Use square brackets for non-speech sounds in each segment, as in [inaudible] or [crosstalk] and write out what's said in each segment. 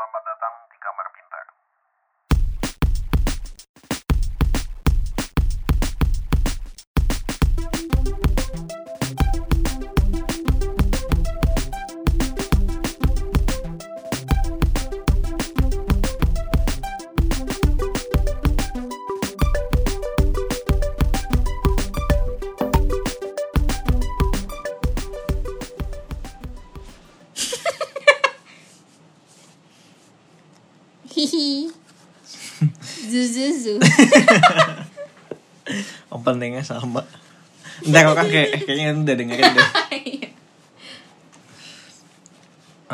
Selamat Openingnya sama. Entar kok kan kayak kayaknya udah dengerin deh.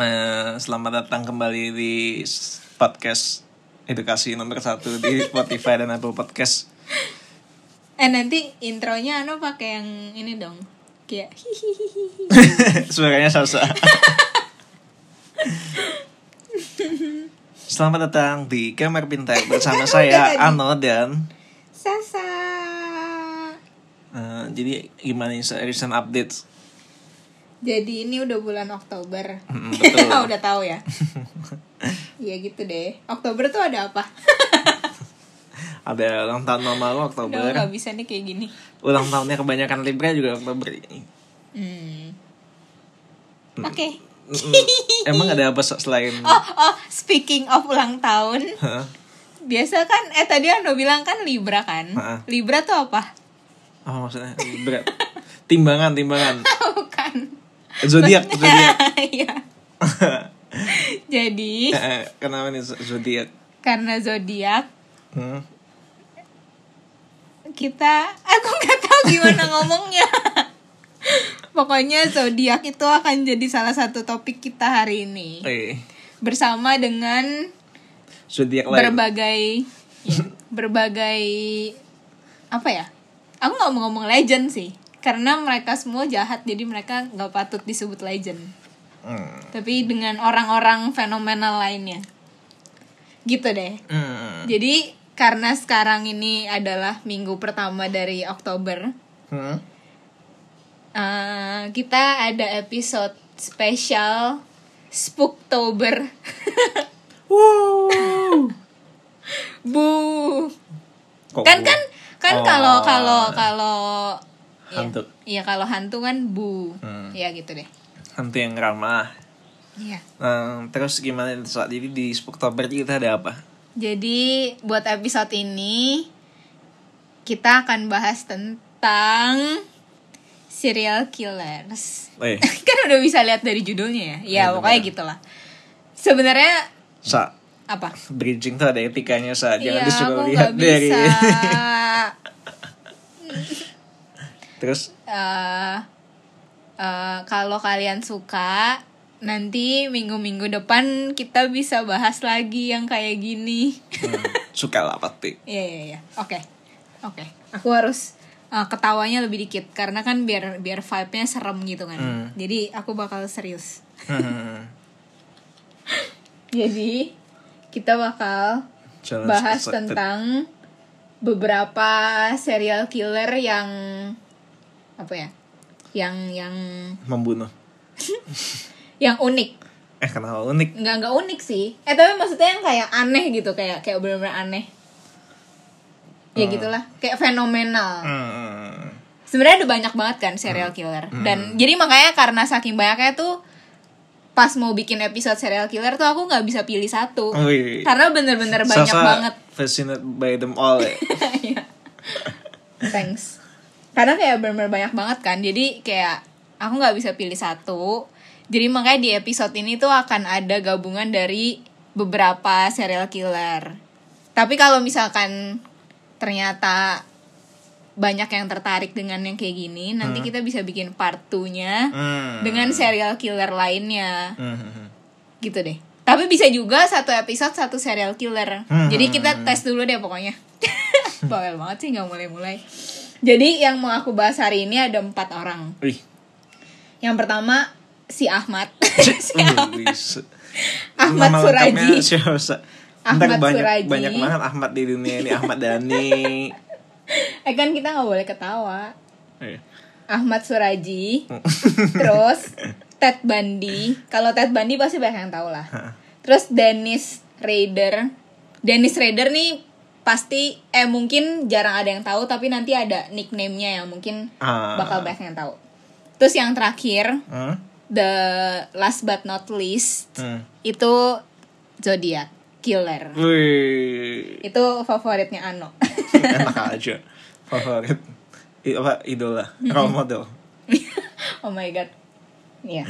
Eh, selamat datang kembali di podcast edukasi nomor satu di Spotify dan Apple Podcast. eh nanti intronya anu pakai yang ini dong. Kayak. [laughs] Suaranya salsa. Selamat datang di Kamar Pintar bersama saya. Ano dan Sasa. Eh, jadi gimana nih recent updates? Jadi ini udah bulan Oktober. Mm, [laughs] betul. udah tahu ya. [laughs] Iya gitu deh. Oktober tuh ada apa? [laughs] Ada ulang tahun mama lu Oktober. Udah nggak bisa nih kayak gini. Ulang tahunnya kebanyakan Libra juga Oktober ini. Hmm. Oke. Mm-mm. Emang ada apa se- selain Oh, oh, speaking of ulang tahun, Hah? biasa kan eh tadi Ando bilang kan Libra kan? Heeh. Libra tuh apa? Apa maksudnya Libra? Timbangan, timbangan. [laughs] Bukan. Zodiak, [laughs] zodiak. Iya. [laughs] Jadi Eh, Kenapa nih zodiak? karena zodiak Hmm. kita aku nggak tahu gimana ngomongnya. Pokoknya zodiak itu akan jadi salah satu topik kita hari ini Eh, bersama dengan zodiak lain. berbagai ya, berbagai apa ya? Aku nggak mau ngomong legend sih karena mereka semua jahat jadi mereka nggak patut disebut legend. Hmm. Tapi dengan orang-orang fenomenal lainnya. Gitu deh. Hmm. Jadi karena sekarang ini adalah minggu pertama dari Oktober, Hmm. eh, kita ada episode spesial Spooktober. Wow. [laughs] Bu. Kok Kan gua? Kan kan Oh. kalau kalau kalau iya, Hantu. Iya, kalau hantu kan bu. Hmm. Ya gitu deh. Hantu yang ramah. Iya. Nah, terus gimana saat ini di Spooktober kita ada apa? Jadi buat episode ini kita akan bahas tentang serial killers. Eh, [laughs] kan udah bisa lihat dari judulnya ya. Ya Iya, pokoknya benar. gitulah. Sebenarnya sa apa? bridging tuh ada etikanya sa jangan Iya, disuruh aku lihat dari bisa. [laughs] terus Eh, eh, kalau kalian suka nanti minggu-minggu depan kita bisa bahas lagi yang kayak gini. hmm, suka lah pasti [laughs] Iya iya iya. Oke. Oke. Aku harus uh, ketawanya lebih dikit karena kan biar biar vibe-nya serem gitu kan. Hmm. Jadi aku bakal serius. Hmm. [laughs] Jadi kita bakal Challenge bahas accepted. tentang beberapa serial killer yang apa ya? Yang yang membunuh [laughs] yang unik. eh kenapa unik Nggak nggak unik sih. Eh tapi maksudnya yang kayak aneh gitu kayak kayak bener-bener aneh. Ya Hmm. gitulah, kayak fenomenal. hmm. sebenarnya ada banyak banget kan serial killer dan jadi makanya karena saking banyaknya tuh pas mau bikin episode serial killer tuh aku nggak bisa pilih satu Wih. karena bener-bener banyak Sasa banget fascinated by them all ya. [laughs] Iya. thanks karena kayak bener-bener banyak banget kan jadi kayak aku nggak bisa pilih satu jadi makanya di episode ini tuh akan ada gabungan dari beberapa serial killer tapi kalau misalkan ternyata banyak yang tertarik dengan yang kayak gini nanti kita bisa bikin part 2 nya Hmm. dengan serial killer lainnya Hmm, hmm, hmm. gitu deh tapi bisa juga satu episode satu serial killer Hmm. jadi kita tes dulu deh pokoknya [laughs] bawel banget sih nggak mulai-mulai jadi yang mau aku bahas hari ini ada empat orang Wih. yang pertama si Ahmad [laughs] si Ahmad. Ahmad Suraji. Ahmad banyak, Suraji. banyak banget Ahmad di dunia ini Ahmad Dhani [laughs] eh kan kita nggak boleh ketawa Eh. Ahmad Suraji terus Ted Bundy kalau Ted Bundy pasti banyak yang tahu lah Terus Dennis Rader. Dennis Rader nih pasti eh mungkin jarang ada yang tahu tapi nanti ada nickname-nya yang mungkin Ah. bakal banyak yang tahu. Terus yang terakhir, Hmm? the last but not least Hmm. itu Zodiac Killer. Wih, Itu favoritnya Ano. [laughs] enak [laughs] aja. Favorit. I, apa idola, role model. [laughs] oh my god. Iya.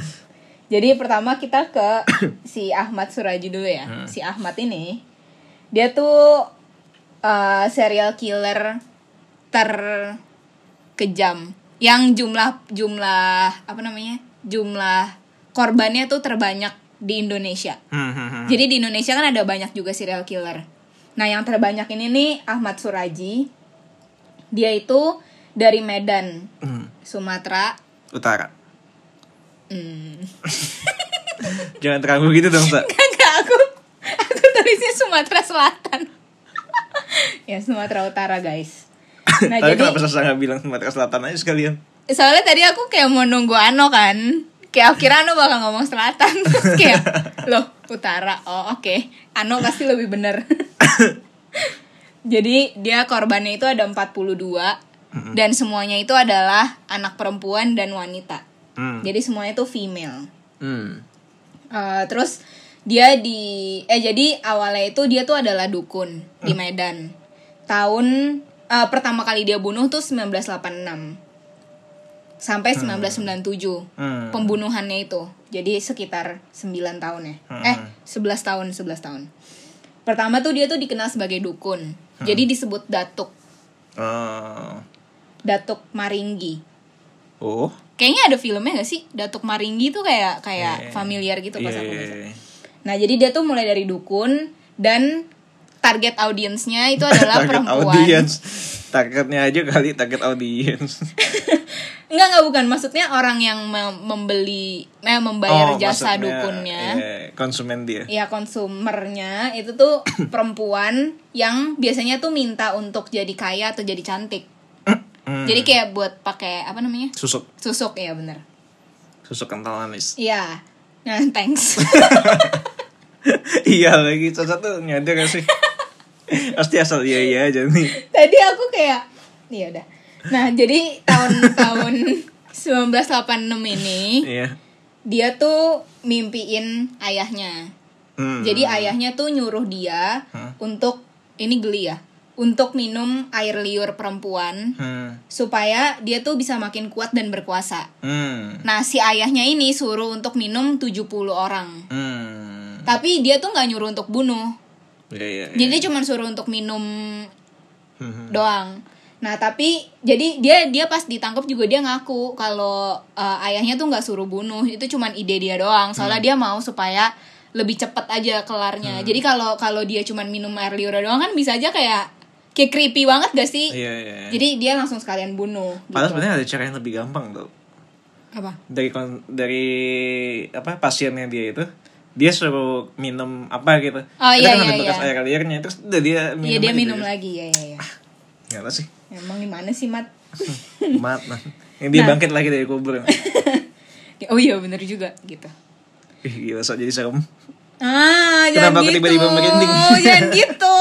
Jadi pertama kita ke [coughs] si Ahmad Suraji dulu ya. Si Ahmad ini dia tuh uh, serial killer terkejam yang jumlah jumlah apa namanya? jumlah korbannya tuh terbanyak di Indonesia. Hmm, hmm, hmm. Jadi di Indonesia kan ada banyak juga serial killer. Nah, yang terbanyak ini nih Ahmad Suraji. Dia itu dari Medan, Hmm. Sumatera. Utara. Hmm. [laughs] Jangan terlalu gitu dong, Sa. Enggak, aku aku tulisnya Sumatera Selatan. [laughs] ya, Sumatera Utara, guys. [laughs] Nah, Tapi jadi kenapa Sasa nggak bilang Sumatera Selatan aja sekalian? soalnya tadi aku kayak mau nunggu Ano kan. Kayak kira Ano bakal ngomong selatan. [laughs] Terus kayak Loh utara. Oh oke. Ano pasti lebih bener. [laughs] Jadi dia korbannya itu ada 42 Dan semuanya itu adalah Anak perempuan dan wanita. Hmm. Jadi semuanya itu female. Hmm. Eh, Terus dia di Eh jadi awalnya itu dia tuh adalah dukun Di Medan. Tahun eh, Pertama kali dia bunuh tuh 1986 Sampai 1997 Hmm. pembunuhannya itu. Jadi sekitar 9 tahun ya. Hmm. Eh, 11 tahun, 11 tahun. Pertama tuh dia tuh dikenal sebagai dukun. Hmm. Jadi disebut datuk, Oh. datuk Maringgi. Oh. Kayaknya ada filmnya gak sih? Datuk Maringgi tuh kayak kayak Iya. familiar gitu pas Iya, aku iya, baca. iya. Nah, jadi dia tuh mulai dari dukun dan target audiensnya itu [laughs] adalah perempuan. audience. Targetnya aja kali target audience. Enggak [laughs] enggak bukan maksudnya orang yang mem- membeli eh membayar Oh, jasa dukunnya. iya, konsumen dia. ya konsumernya itu tuh [laughs] perempuan yang biasanya tuh minta untuk jadi kaya atau jadi cantik. Hmm. Jadi kayak buat pakai apa namanya? susuk, Susuk ya bener. susuk kental manis. Iya. Nah, thanks. [laughs] iya lagi Sasa tuh nyadar gak sih? Pasti asal iya iya aja nih. Tadi aku kayak iya udah. Nah, jadi tahun-tahun 1986 [laughs] ini Iya. dia tuh mimpiin ayahnya. Hmm. Jadi ayahnya tuh nyuruh dia untuk ini geli ya, untuk minum air liur perempuan Hmm. supaya dia tuh bisa makin kuat dan berkuasa. Hmm. Nah, si ayahnya ini suruh untuk minum 70 orang. Hmm. Tapi dia tuh nggak nyuruh untuk bunuh. Iya iya. iya. Jadi cuma suruh untuk minum Hmm. doang. Nah, tapi jadi dia dia pas ditangkap juga dia ngaku kalau uh, ayahnya tuh nggak suruh bunuh, itu cuman ide dia doang. Soalnya dia mau supaya lebih cepet aja kelarnya. Jadi kalau kalau dia cuman minum air liur doang kan bisa aja kayak kayak creepy banget gak sih? Iya iya. iya. Jadi dia langsung sekalian bunuh. Padahal gitu. sebenarnya ada cara yang lebih gampang tuh. apa? Dari kon- dari apa pasiennya dia itu dia suruh minum apa gitu. Oh, iya, kan ada iya, bekas iya. air liurnya terus udah dia minum. Iya dia minum gitu. lagi ya ya ya. Gimana sih? Emang gimana sih Mat? [laughs] Mat, nah. Yang dia Nah. bangkit lagi dari kubur. [laughs] oh iya bener juga gitu. Ih, gila sok jadi serem. Ah, Kenapa jangan aku gitu. tiba-tiba merinding? [laughs] jangan gitu.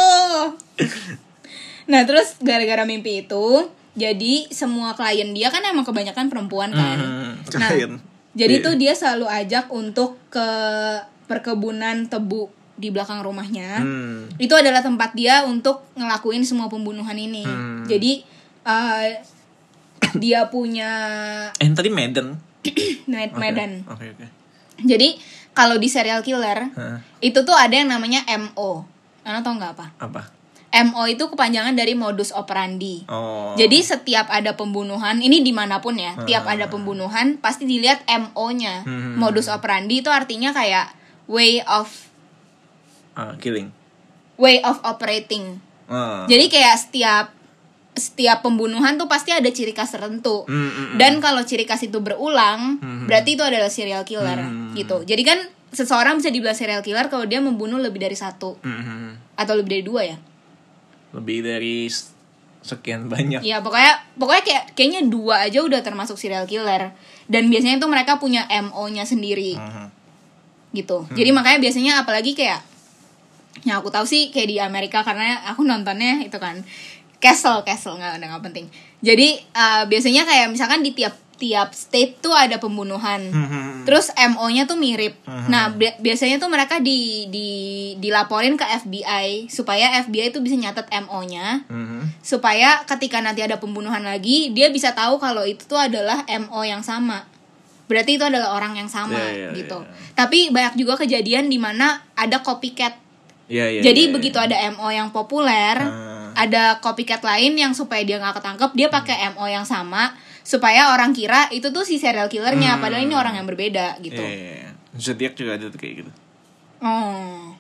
Nah, terus gara-gara mimpi itu, jadi semua klien dia kan emang kebanyakan perempuan kan. Hmm, nah, klien. jadi Iya. tuh dia selalu ajak untuk ke perkebunan tebu di belakang rumahnya. Hmm. Itu adalah tempat dia untuk ngelakuin semua pembunuhan ini. Hmm. Jadi eh, [coughs] dia punya Eh tadi Medan. [coughs] Oke. Medan. Oke oke. Jadi kalau di serial killer Hah, itu tuh ada yang namanya MO. Anda tau nggak apa? Apa? MO itu kepanjangan dari modus operandi. Oh. Jadi setiap ada pembunuhan, ini di mana pun ya, tiap ada pembunuhan pasti dilihat MO-nya. Hmm. Modus operandi itu artinya kayak way of Ah, killing. way of operating. Ah. Jadi kayak setiap setiap pembunuhan tuh pasti ada ciri khas tertentu. Hmm, hmm. Dan kalau ciri khas itu berulang, Hmm. berarti itu adalah serial killer Hmm. gitu. Jadi kan seseorang bisa dibilang serial killer kalau dia membunuh lebih dari satu Hmm, hmm, atau lebih dari dua ya. Lebih dari sekian banyak. Iya pokoknya pokoknya kayak kayaknya dua aja udah termasuk serial killer dan biasanya tuh mereka punya MO-nya sendiri. Mhm. Gitu. Jadi makanya biasanya apalagi kayak yang aku tahu sih kayak di Amerika karena aku nontonnya itu kan Castle Castle nggak nggak penting. Jadi eh, biasanya kayak misalkan di tiap tiap state tuh ada pembunuhan. Hmm. terus MO-nya tuh mirip. Nah bi- biasanya tuh mereka di di dilaporin ke FBI supaya FBI tuh bisa nyatet MO-nya Hmm. supaya ketika nanti ada pembunuhan lagi dia bisa tahu kalau itu tuh adalah MO yang sama berarti itu adalah orang yang sama Iya, iya, gitu iya. tapi banyak juga kejadian di mana ada copycat Iya, iya, jadi iya, iya. begitu ada MO yang populer Ah. ada copycat lain yang supaya dia nggak ketangkep dia pakai MO yang sama supaya orang kira itu tuh si serial killernya Hmm. padahal ini orang yang berbeda gitu Iya, iya, iya. Zodiac juga ada tuh kayak gitu. Oh,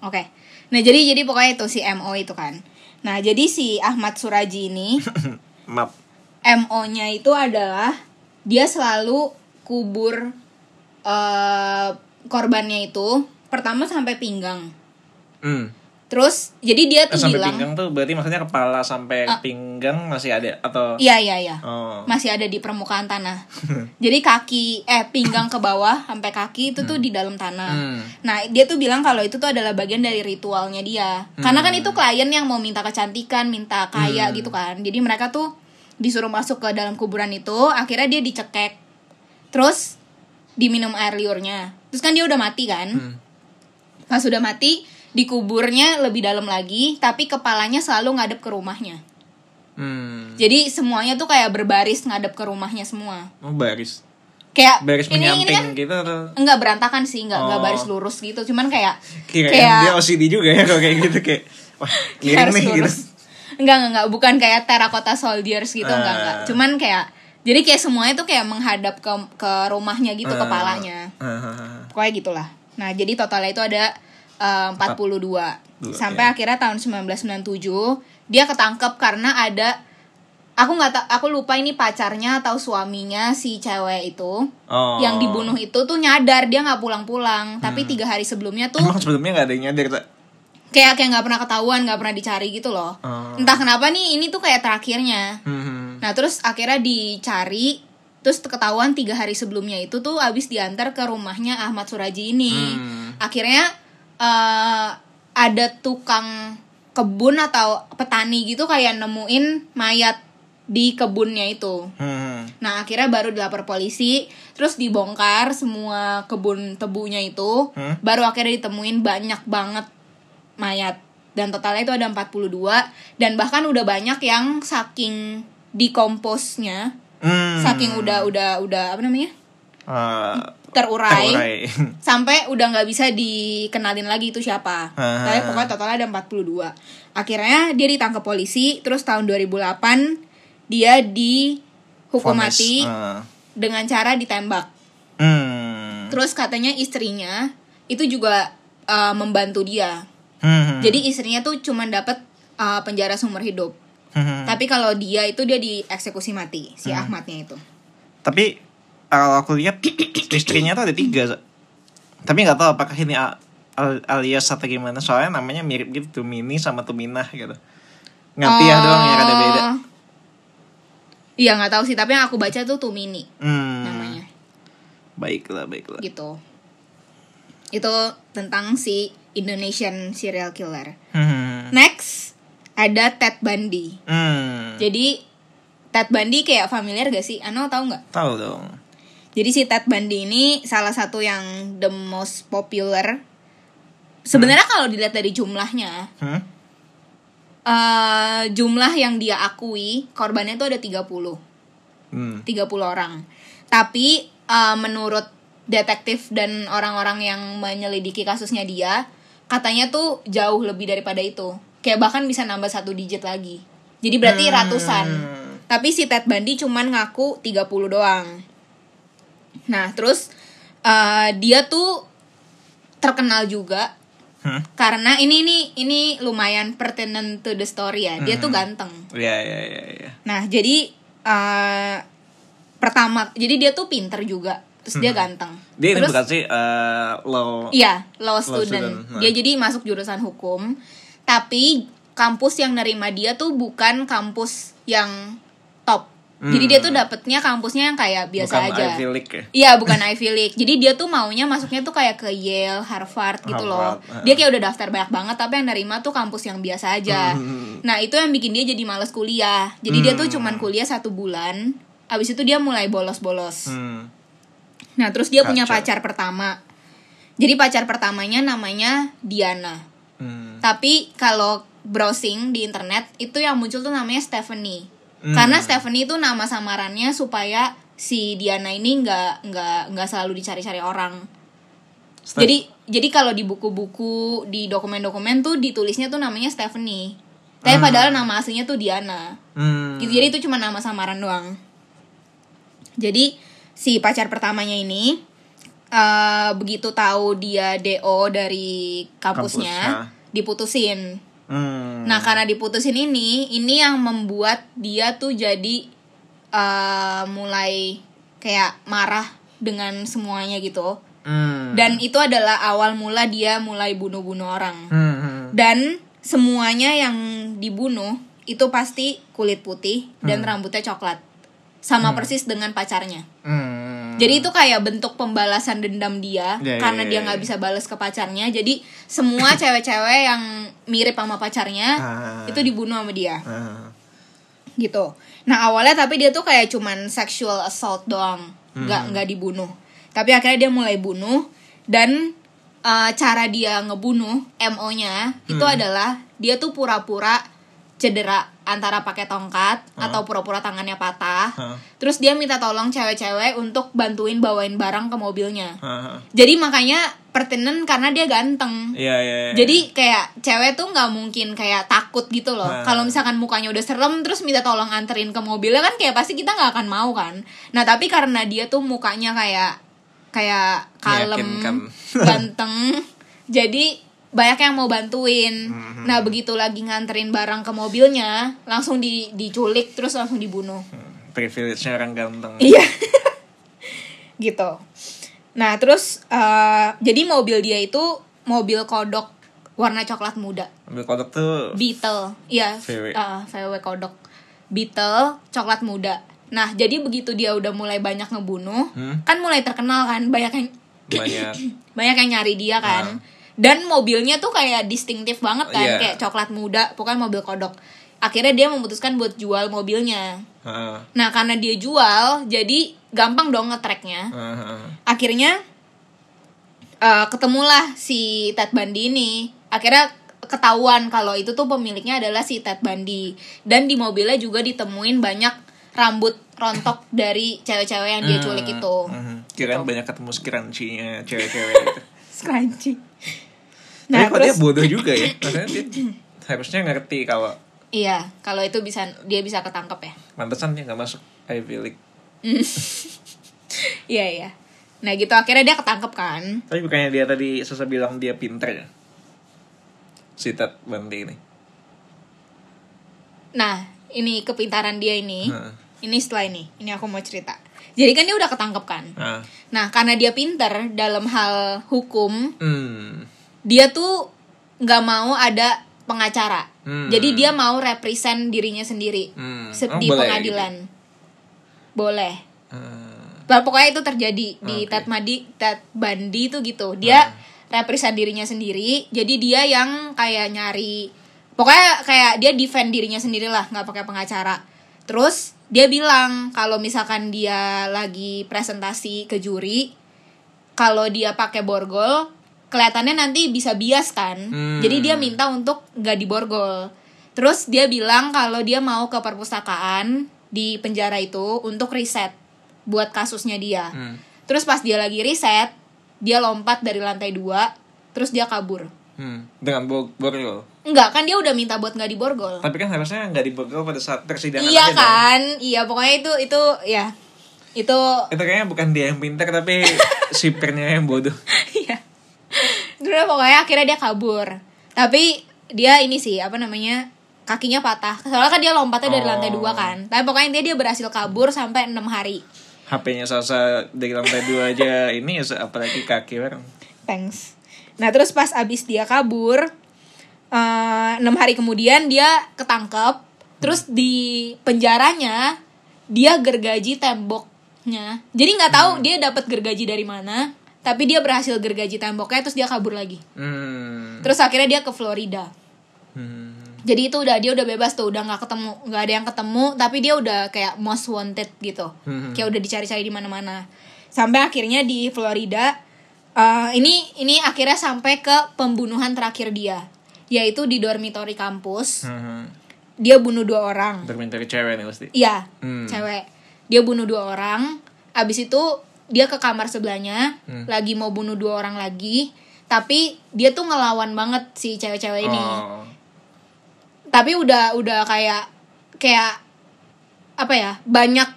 oke. Nah jadi jadi pokoknya itu si MO itu kan. Nah jadi si Ahmad Suraji ini [laughs] Map. MO-nya itu adalah dia selalu kubur eh korbannya itu pertama sampai pinggang. Hmm. Terus jadi dia Eh, tuh sampai bilang, pinggang tuh berarti maksudnya kepala sampai Ah. pinggang masih ada atau iya iya iya, Oh. masih ada di permukaan tanah. [laughs] jadi kaki eh pinggang ke bawah sampai kaki itu tuh di dalam tanah. Hmm. Nah, dia tuh bilang kalau itu tuh adalah bagian dari ritualnya dia. Karena kan itu klien yang mau minta kecantikan, minta kaya gitu kan. Jadi mereka tuh disuruh masuk ke dalam kuburan itu, akhirnya dia dicekek. Terus diminum air liurnya. Terus kan dia udah mati kan? Hmm. Pas udah mati, dikuburnya lebih dalam lagi, tapi kepalanya selalu ngadep ke rumahnya. Hmm. Jadi semuanya tuh kayak berbaris ngadep ke rumahnya semua. Oh, baris. Kayak Baris ini ini kan gitu atau enggak berantakan sih, enggak enggak Oh. baris lurus gitu. Cuman kayak kira kayak dia OCD juga ya kalau kayak gitu kayak wah, [laughs] miring nih gitu. Enggak, enggak, enggak, bukan kayak terracotta soldiers gitu, enggak, enggak. Ah. Cuman kayak jadi kayak semuanya tuh kayak menghadap ke ke rumahnya gitu Ah. kepalanya. Ah, Pokoknya gitulah. Nah, jadi totalnya itu ada eh, 42. Dua, Sampai ya. akhirnya tahun 1997 dia ketangkep karena ada aku nggak tak aku lupa ini pacarnya atau suaminya si cewek itu Oh. yang dibunuh itu tuh nyadar dia nggak pulang-pulang tapi Hmm. tiga hari sebelumnya tuh Emang sebelumnya gak ada yang nyadar? Kayak kayak nggak pernah ketahuan nggak pernah dicari gitu loh Oh. entah kenapa nih ini tuh kayak terakhirnya Hmm. nah terus akhirnya dicari terus ketahuan tiga hari sebelumnya itu tuh abis diantar ke rumahnya Ahmad Suraji ini Hmm. akhirnya eh, ada tukang kebun atau petani gitu kayak nemuin mayat di kebunnya itu Hmm. Nah akhirnya baru dilapor polisi Terus dibongkar semua kebun tebunya itu Hmm. Baru akhirnya ditemuin banyak banget mayat Dan totalnya itu ada 42 Dan bahkan udah banyak yang saking dikomposnya Hmm. Saking udah udah udah apa namanya Ah, terurai, terurai. [laughs] Sampai udah nggak bisa dikenalin lagi itu siapa Ah. Tapi pokoknya totalnya ada 42 Akhirnya dia ditangkap polisi Terus tahun 2008 Dia dihukum Vonis. mati Ah. dengan cara ditembak. Hmm. Terus katanya istrinya itu juga uh, membantu dia. Hmm. Jadi istrinya tuh cuman dapat uh, penjara seumur hidup. Hmm. Tapi kalau dia itu dia dieksekusi mati si Ahmadnya itu. Tapi kalau aku lihat [clears throat] istrinya tuh ada tiga. Tapi nggak tahu apakah ini al- alias atau gimana. Soalnya namanya mirip gitu, Tumini sama Tuminah gitu. Ngerti ya doang ya ada beda. Oh. Iya nggak tahu sih, tapi yang aku baca tuh Tumini Hmm. namanya, Baiklah, baiklah. gitu. Itu tentang si Indonesian serial killer. Hmm. Next ada Ted Bundy. Hmm. Jadi Ted Bundy kayak familiar gak sih? Ano tahu nggak? Tahu dong. Jadi si Ted Bundy ini salah satu yang the most popular. Sebenarnya kalau dilihat dari jumlahnya, Hmm? eh jumlah yang dia akui korbannya itu ada 30. Hmm. 30 orang. Tapi eh, menurut detektif dan orang-orang yang menyelidiki kasusnya dia, katanya tuh jauh lebih daripada itu. Kayak bahkan bisa nambah satu digit lagi. Jadi berarti Hmm. ratusan. Tapi si Ted Bundy cuman ngaku 30 doang. Nah, terus eh, dia tuh terkenal juga Hmm? karena ini ini ini lumayan pertinent to the story ya. Dia tuh ganteng. Ya, ya, ya, ya. Nah, jadi eh pertama, jadi dia tuh pinter juga, terus dia ganteng. Hmm. Dia ini terus, bukan sih eh, law. Iya, law Law student. student, nah. Dia jadi masuk jurusan hukum, tapi kampus yang nerima dia tuh bukan kampus yang top. Jadi dia tuh dapetnya kampusnya yang kayak biasa Bukan aja. Ivy League ya? Iya bukan Ivy League. Jadi dia tuh maunya masuknya tuh kayak ke Yale, Harvard gitu loh. Harvard, Dia kayak udah daftar banyak banget tapi yang nerima tuh kampus yang biasa aja. Hmm. Nah itu yang bikin dia jadi males kuliah. Jadi dia tuh cuman kuliah satu bulan. Abis itu dia mulai bolos-bolos. Hmm. Nah terus dia punya Kacau. pacar pertama. Jadi pacar pertamanya namanya Diana. Hmm. Tapi kalau browsing di internet itu yang muncul tuh namanya Stephanie. Hmm. Karena Stephanie itu nama samarannya supaya si Diana ini nggak nggak nggak selalu dicari-cari orang. Steph- Jadi jadi kalau di buku-buku di dokumen-dokumen tuh ditulisnya tuh namanya Stephanie. Tapi padahal nama aslinya tuh Diana. Hmm. Gitu. Jadi itu cuma nama samaran doang. Jadi si pacar pertamanya ini eh begitu tahu dia DO dari kampusnya, Kampusnya. diputusin. Hmm. Nah, karena diputusin ini, ini yang membuat dia tuh jadi eh mulai kayak marah dengan semuanya gitu. Hmm. Dan itu adalah awal mula dia mulai bunuh-bunuh orang. Hmm, hmm. Dan semuanya yang dibunuh itu pasti kulit putih dan Hmm. rambutnya coklat. Sama persis dengan pacarnya. Hmm. Jadi itu kayak bentuk pembalasan dendam dia Ya, ya, karena ya, dia ya. nggak bisa balas ke pacarnya. Jadi semua [laughs] cewek-cewek yang mirip sama pacarnya Ah. itu dibunuh sama dia Ah. gitu. Nah awalnya tapi dia tuh kayak cuman sexual assault doang, nggak Hmm. nggak dibunuh. Tapi akhirnya dia mulai bunuh dan uh, cara dia ngebunuh mo-nya itu Hmm. adalah dia tuh pura-pura cedera antara pakai tongkat atau pura-pura tangannya patah. Hah. Terus dia minta tolong cewek-cewek untuk bantuin bawain barang ke mobilnya. Ah. Jadi makanya pertinen karena dia ganteng. Iya, iya. iya. Jadi kayak cewek tuh nggak mungkin kayak takut gitu loh. Nah. Kalau misalkan mukanya udah serem terus minta tolong anterin ke mobilnya kan kayak pasti kita nggak akan mau kan. Nah tapi karena dia tuh mukanya kayak kayak kalem, Meyakinkan. [laughs] ganteng, jadi banyak yang mau bantuin. Mhm. Nah begitu lagi nganterin barang ke mobilnya langsung di diculik terus langsung dibunuh. privilege-nya orang ganteng. Iya. [laughs] gitu. Nah, terus eh, jadi mobil dia itu mobil kodok warna coklat muda. Ambil kodok tuh Beetle. Iya, VW. eh, VW kodok. Beetle coklat muda. Nah, jadi begitu dia udah mulai banyak ngebunuh, Hmm. kan mulai terkenal kan, banyak yang banyak. [coughs] banyak yang nyari dia kan. Dan mobilnya tuh kayak distintif banget kan, Iya. kayak coklat muda, pokoknya mobil kodok. Akhirnya dia memutuskan buat jual mobilnya. Ah, Nah, karena dia jual, jadi gampang dong nge-tracknya. ah. Akhirnya eh, ketemulah si Ted Bundy ini. Akhirnya ketahuan kalau itu tuh pemiliknya adalah si Ted Bundy. Dan di mobilnya juga ditemuin banyak rambut rontok dari cewek-cewek yang dia culik itu. Mhm. Kirain banyak ketemu skirancinya cewek-cewek gitu. [laughs] Nah, Tapi kok dia bodoh juga ya. [clears throat] Maksudnya dia harusnya ngerti kalau iya, kalau itu bisa dia bisa ketangkep ya. mantesan dia nggak masuk Ivy League. [laughs] Iya, iya. Nah, gitu akhirnya dia ketangkep kan. Tapi bukannya dia tadi Sasa bilang dia pinter ya? Si Ted Bundy ini. Nah, ini kepintaran dia ini. Heeh. Ini setelah ini. Ini aku mau cerita. Jadi kan dia udah ketangkep kan. Ah. Nah, karena dia pinter dalam hal hukum, Hmm. Dia tuh nggak mau ada pengacara. Hmm. Jadi dia mau represent dirinya sendiri Hmm. Oh, di boleh pengadilan. Boleh. Ah. Nah, pokoknya itu terjadi di. Ted Bundy, Ted Bundy tuh gitu. Dia represent dirinya sendiri. Jadi dia yang kayak nyari pokoknya kayak dia defend dirinya sendiri lah, nggak pakai pengacara. Terus dia bilang kalau misalkan dia lagi presentasi ke juri, kalau dia pakai borgol, kelihatannya nanti bisa bias kan. Hmm. Jadi dia minta untuk nggak diborgol. Terus dia bilang kalau dia mau ke perpustakaan di penjara itu untuk riset buat kasusnya dia. Hmm. Terus pas dia lagi riset, dia lompat dari lantai dua, terus dia kabur. Hmm. Dengan bo- borgol. Enggak, kan dia udah minta buat nggak diborgol. Tapi kan harusnya nggak diborgol pada saat persidangan Iya aja dong. kan? Iya, pokoknya itu itu ya. Itu Itu kayaknya bukan dia yang pintar tapi [laughs] sipirnya yang bodoh. Iya. Terus pokoknya akhirnya dia kabur. Tapi dia ini sih apa namanya kakinya patah. Soalnya kan dia lompatnya dari Oh. lantai dua kan. Tapi pokoknya intinya dia berhasil kabur sampai enam hari. HP-nya Sasa dari lantai dua aja [laughs] ini ya apalagi kaki orang. Thanks. Nah terus pas abis dia kabur eh, enam hari kemudian dia ketangkep. Terus di penjaranya dia gergaji temboknya jadi nggak tahu dia dapat gergaji dari mana tapi dia berhasil gergaji temboknya terus dia kabur lagi Hmm. terus akhirnya dia ke Florida Hmm. jadi itu udah dia udah bebas tuh udah nggak ketemu nggak ada yang ketemu tapi dia udah kayak most wanted gitu Hmm. kayak udah dicari-cari di mana-mana sampai akhirnya di Florida eh, ini ini akhirnya sampai ke pembunuhan terakhir dia yaitu di dormitory kampus Hmm. dia bunuh dua orang Dokumenter cewek nih pasti. iya Hmm. cewek dia bunuh dua orang abis itu dia ke kamar sebelahnya Hmm. lagi mau bunuh dua orang lagi tapi dia tuh ngelawan banget si cewek-cewek ini Oh. tapi udah udah kayak kayak apa ya banyak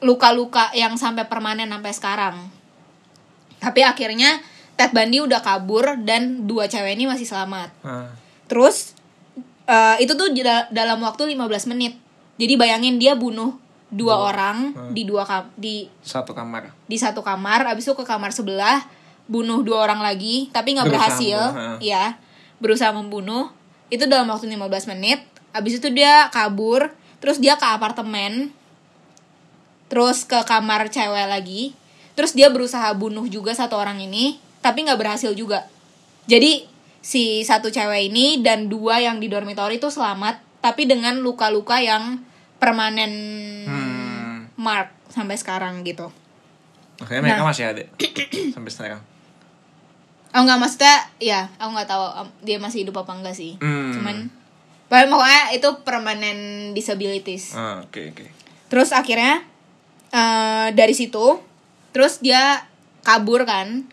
luka-luka yang sampai permanen sampai sekarang tapi akhirnya Ted Bundy udah kabur dan dua cewek ini masih selamat Ah. terus eh, itu tuh dal- dalam waktu 15 menit jadi bayangin dia bunuh dua Dua. orang Hmm. di dua kam di Satu kamar. di satu kamar abis itu ke kamar sebelah bunuh dua orang lagi tapi nggak berhasil membunuh, ya berusaha membunuh itu dalam waktu 15 menit abis itu dia kabur terus dia ke apartemen terus ke kamar cewek lagi terus dia berusaha bunuh juga satu orang ini tapi nggak berhasil juga jadi si satu cewek ini dan dua yang di dormitory itu selamat tapi dengan luka-luka yang permanen. Mark sampai sekarang gitu Makanya mereka Nah. masih ada [clears throat] sampai sekarang. Oh enggak maksudnya ya aku nggak tahu um, dia masih hidup apa enggak sih. Hmm. Cuman pokoknya pokoknya itu permanent disabilities. Ah, oke oke. Terus akhirnya eh, dari situ terus dia kabur kan.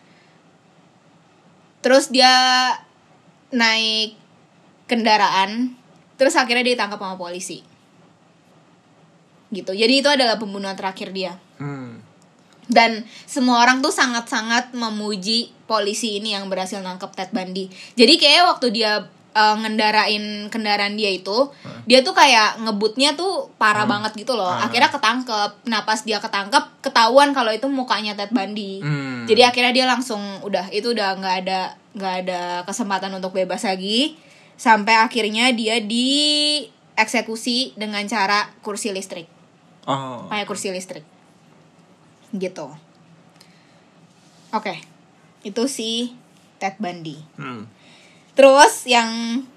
Terus dia naik kendaraan terus akhirnya dia ditangkap sama polisi. Gitu. Jadi itu adalah pembunuhan terakhir dia Hmm. dan semua orang tuh sangat-sangat memuji polisi ini yang berhasil nangkep Ted Bundy. Jadi kayak waktu dia uh, ngendarain kendaraan dia itu, dia tuh kayak ngebutnya tuh parah banget gitu loh. Ah. Akhirnya ketangkep. Nah pas dia ketangkep, ketahuan kalau itu mukanya Ted Bundy. Hmm. Jadi akhirnya dia langsung udah itu udah nggak ada nggak ada kesempatan untuk bebas lagi. Sampai akhirnya dia dieksekusi dengan cara kursi listrik Oh. pakai kursi listrik gitu oke itu si Ted Bundy Hmm. terus yang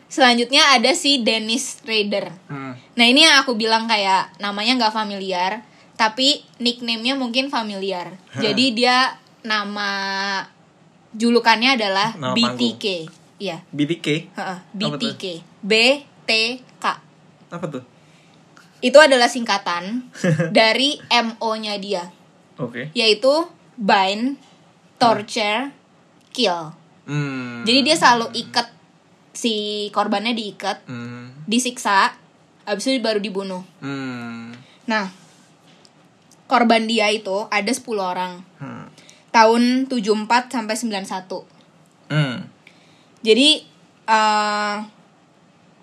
selanjutnya ada si Dennis Rader Hmm. nah ini yang aku bilang kayak namanya nggak familiar tapi nickname-nya mungkin familiar Hah. jadi dia nama julukannya adalah Nama BTK iya BTK. heeh, Apa tuh? BTK BTK Apa tuh? Itu adalah singkatan [laughs] dari MO-nya dia Oke. yaitu bind, torture, kill. Hmm. Jadi dia selalu ikat si korbannya diikat, Hmm. disiksa, habis itu baru dibunuh. Hmm. Nah, korban dia itu ada 10 orang. Hmm. Tahun 74 sampai 91. Hmm. Jadi eh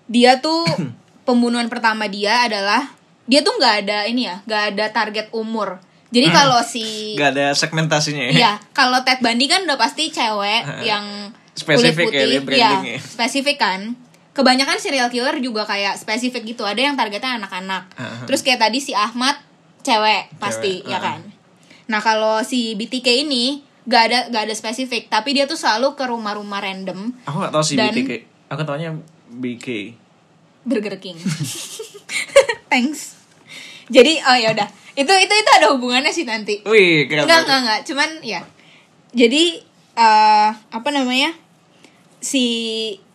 dia tuh [clears throat] pembunuhan pertama dia adalah dia tuh nggak ada ini ya, nggak ada target umur. Jadi kalau si Gak ada segmentasinya ya? Iya, kalau Ted Bundy kan udah pasti cewek yang Spesifik kulit ya, dia putih, brandingnya. spesifik kan. Kebanyakan serial killer juga kayak spesifik gitu. Ada yang targetnya anak-anak. Aha. Terus kayak tadi si Ahmad cewek pasti Cewek, ya kan. Nah kalau si BTK ini gak ada gak ada spesifik, tapi dia tuh selalu ke rumah-rumah random Aku gak tau sih Dan- BTK. Aku taunya BK. Burger King. [laughs] Thanks. Jadi oh ya udah. Itu itu itu ada hubungannya sih nanti. Wih, Enggak, enggak, enggak. Cuman ya. Jadi eh apa namanya? Si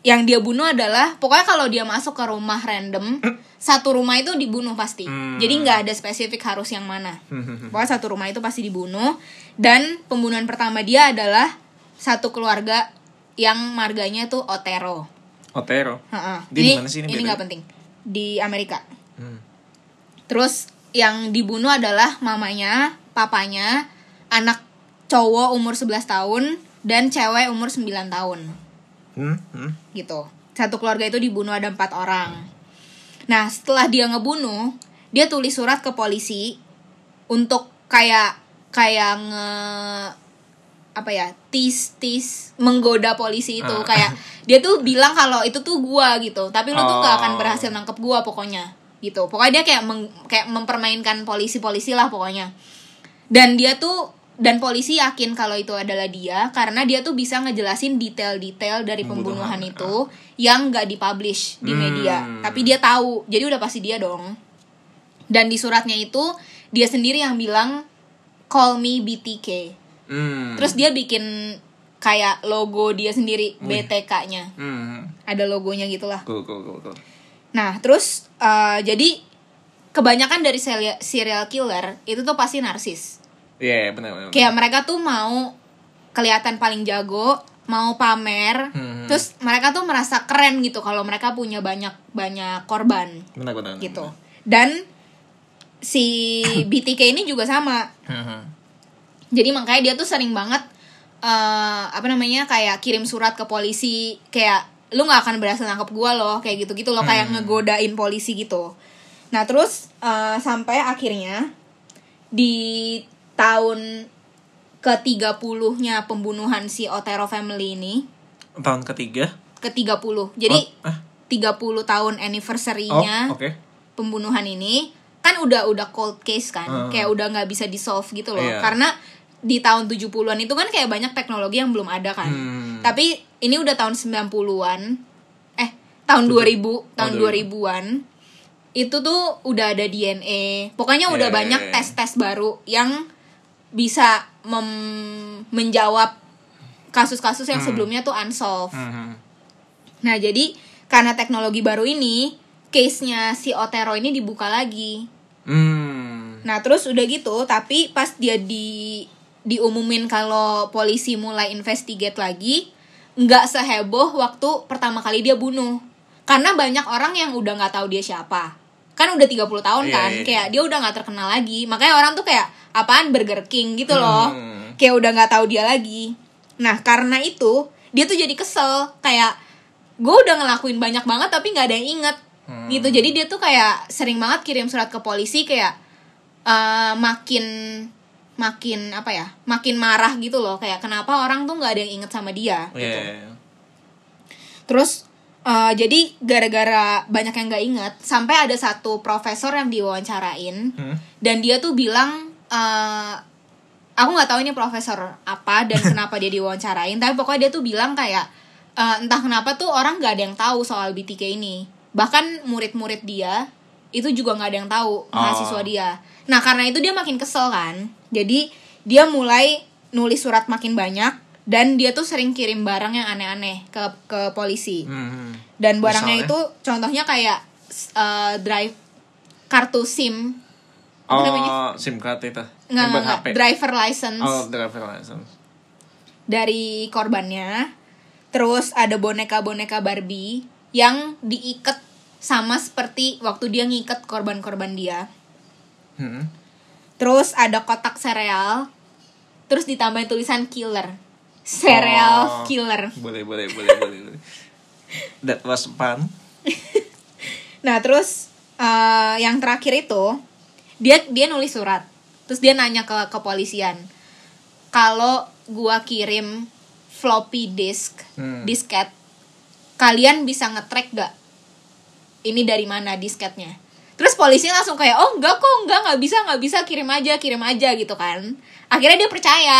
yang dia bunuh adalah pokoknya kalau dia masuk ke rumah random, [clears throat] satu rumah itu dibunuh pasti. Hmm. Jadi nggak ada spesifik harus yang mana. Hmm. Pokoknya satu rumah itu pasti dibunuh dan pembunuhan pertama dia adalah satu keluarga yang marganya tuh Otero. Otero. Heeh. Dia Ini sih ini ini nggak penting. Di Amerika. Hmm. Terus yang dibunuh adalah mamanya, papanya, anak cowok umur 11 tahun dan cewek umur 9 tahun Hmm. Hmm. gitu. Satu keluarga itu dibunuh ada empat orang. Nah setelah dia ngebunuh, dia tulis surat ke polisi untuk kayak kayak nge apa ya tis tis menggoda polisi itu. Ah. kayak dia tuh bilang kalau itu tuh gua gitu. Tapi lu tuh gak akan Oh. berhasil nangkep gua pokoknya gitu. Pokoknya dia kayak meng- kayak mempermainkan polisi-polisi lah pokoknya. Dan dia tuh dan polisi yakin kalau itu adalah dia karena dia tuh bisa ngejelasin detail-detail dari pembunuhan, Pembunuhan, itu yang nggak dipublish di Hmm. media. Tapi dia tahu. Jadi udah pasti dia dong. Dan di suratnya itu dia sendiri yang bilang call me BTK Hmm. terus dia bikin kayak logo dia sendiri BTK-nya Hmm. ada logonya gitulah Cool, cool, cool, cool. Nah, terus eh, jadi kebanyakan dari serial, killer itu tuh pasti narsis. Iya, yeah, benar, benar. Kayak mereka tuh mau kelihatan paling jago, mau pamer, Hmm. terus mereka tuh merasa keren gitu kalau mereka punya banyak banyak korban benar, benar. gitu. Dan si BTK ini juga sama. Hmm. Jadi makanya dia tuh sering banget eh apa namanya kayak kirim surat ke polisi kayak lu nggak akan berhasil nangkep gua loh kayak gitu gitu loh kayak ngegodain polisi gitu. Nah terus eh, sampai akhirnya di tahun ke 30-nya pembunuhan si Otero family ini Tahun ketiga. ke 30. Jadi Oh. 30 tahun Oh, anniversary-nya oke. pembunuhan ini kan udah udah cold case kan Hmm. kayak udah nggak bisa di solve gitu loh Iya. karena di tahun 70-an itu kan kayak banyak teknologi yang belum ada kan Hmm. tapi ini udah tahun 90-an eh tahun 2000 tahun 2000. 2000-an itu tuh udah ada DNA pokoknya udah Iya, iya, banyak tes-tes baru yang bisa mem- menjawab kasus-kasus yang sebelumnya tuh unsolved Hmm. Nah, jadi karena teknologi baru ini, case-nya si Otero ini dibuka lagi. Hmm. Nah, terus udah gitu, tapi pas dia di diumumin kalau polisi mulai investigate lagi, nggak seheboh waktu pertama kali dia bunuh. Karena banyak orang yang udah nggak tahu dia siapa. Kan udah 30 tahun Iya, kan, iya. kayak dia udah nggak terkenal lagi. Makanya orang tuh kayak apaan Burger King gitu loh. Hmm. Kayak udah nggak tahu dia lagi. Nah, karena itu dia tuh jadi kesel kayak gue udah ngelakuin banyak banget tapi nggak ada yang inget Hmm. gitu jadi dia tuh kayak sering banget kirim surat ke polisi kayak eh, makin makin apa ya makin marah gitu loh kayak kenapa orang tuh nggak ada yang inget sama dia Iya. gitu terus eh, jadi gara-gara banyak yang nggak inget sampai ada satu profesor yang diwawancarain Hmm. dan dia tuh bilang eh, aku nggak tahu ini profesor apa dan [laughs] kenapa dia diwawancarain tapi pokoknya dia tuh bilang kayak eh, entah kenapa tuh orang nggak ada yang tahu soal BTK ini bahkan murid-murid dia itu juga nggak ada yang tahu mahasiswa dia nah karena itu dia makin kesel kan jadi dia mulai nulis surat makin banyak dan dia tuh sering kirim barang yang aneh-aneh ke ke polisi Hmm. dan barangnya Misalnya? itu contohnya kayak eh, drive kartu SIM namanya? Oh, SIM card itu. nggak nggak driver license Oh, driver license. dari korbannya terus ada boneka-boneka Barbie yang diikat sama seperti waktu dia ngikat korban-korban dia Hmm. terus ada kotak sereal terus ditambahin tulisan killer sereal Oh. killer Boleh, boleh, boleh, boleh. [laughs] That was fun. [laughs] Nah terus eh, yang terakhir itu dia dia nulis surat, terus dia nanya ke kepolisian kalau gua kirim floppy disk, Hmm. disket, kalian bisa ngetrack gak? Ini dari mana disketnya? Terus polisi langsung kayak oh enggak kok enggak nggak bisa nggak bisa kirim aja kirim aja gitu kan. Akhirnya dia percaya.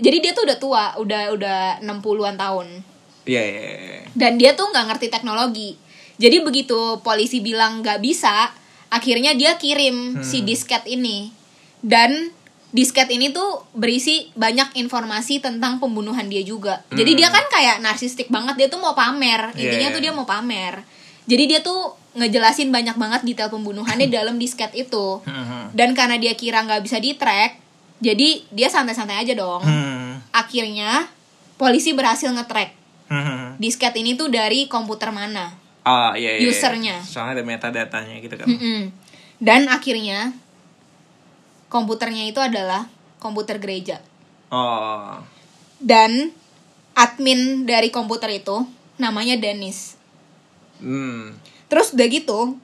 Jadi dia tuh udah tua, udah udah 60-an tahun Iya, iya, iya. dan dia tuh nggak ngerti teknologi jadi begitu polisi bilang nggak bisa akhirnya dia kirim si disket ini dan disket ini tuh berisi banyak informasi tentang pembunuhan dia juga jadi dia kan kayak narsistik banget dia tuh mau pamer intinya Yeah. tuh dia mau pamer jadi dia tuh ngejelasin banyak banget detail pembunuhannya [clears throat] dalam disket itu Hmm. dan karena dia kira nggak bisa di track jadi dia santai-santai aja dong Hmm. akhirnya polisi berhasil nge-track Hmm. disket ini tuh dari komputer mana Ah, iya, iya. iya. Usernya. Soalnya ada metadatanya gitu kan. Mm-mm. dan akhirnya komputernya itu adalah komputer gereja Oh. dan admin dari komputer itu namanya Dennis Hmm. Terus udah gitu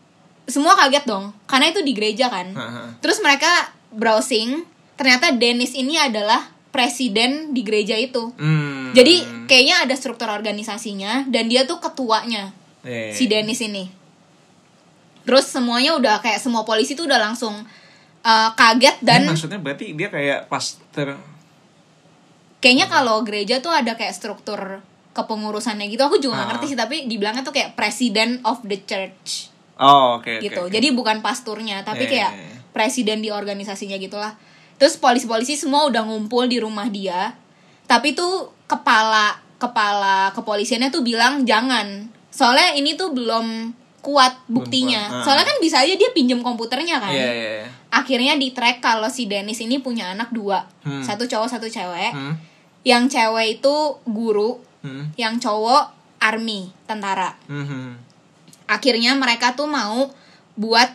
semua kaget dong karena itu di gereja kan terus mereka browsing ternyata Dennis ini adalah presiden di gereja itu Hmm. jadi kayaknya ada struktur organisasinya dan dia tuh ketuanya iya. si Dennis ini. terus semuanya udah kayak semua polisi tuh udah langsung uh, kaget dan Ini maksudnya berarti dia kayak pastor kayaknya kalau gereja tuh ada kayak struktur kepengurusannya gitu aku juga nggak Ah. ngerti sih tapi dibilangnya tuh kayak president of the church Oh, oke oke. gitu oke. jadi bukan pasturnya tapi Iya, kayak iya, iya. presiden di organisasinya gitulah terus polisi-polisi semua udah ngumpul di rumah dia tapi tuh kepala kepala kepolisiannya tuh bilang jangan soalnya ini tuh belum kuat buktinya kuat, ah. soalnya kan bisa aja dia pinjem komputernya kan Iya, iya, iya. akhirnya di track kalau si Dennis ini punya anak dua Hmm. satu cowok satu cewek Hmm. yang cewek itu guru Hmm. yang cowok army tentara Hmm. akhirnya mereka tuh mau buat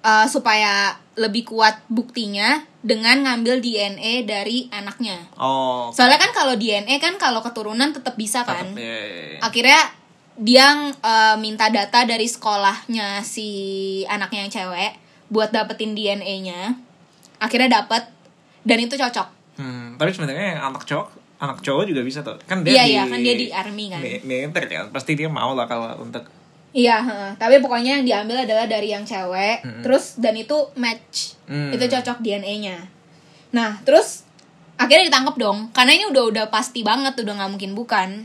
uh, supaya lebih kuat buktinya dengan ngambil DNA dari anaknya Oh. oke. soalnya kan kalau DNA kan kalau keturunan tetap bisa kan Tetep, iya, iya, iya. akhirnya dia uh, minta data dari sekolahnya si anaknya yang cewek buat dapetin DNA-nya akhirnya dapet dan itu cocok Hmm, tapi sebenarnya yang anak cowok, anak cowok juga bisa tuh. Kan dia Iya, di iya, kan dia di army kan. mi- militer kan. Pasti dia mau lah kalau untuk Iya, tapi pokoknya yang diambil adalah dari yang cewek, terus dan itu match, Hmm. itu cocok DNA-nya. Nah, terus akhirnya ditangkap dong, karena ini udah udah pasti banget, udah nggak mungkin bukan.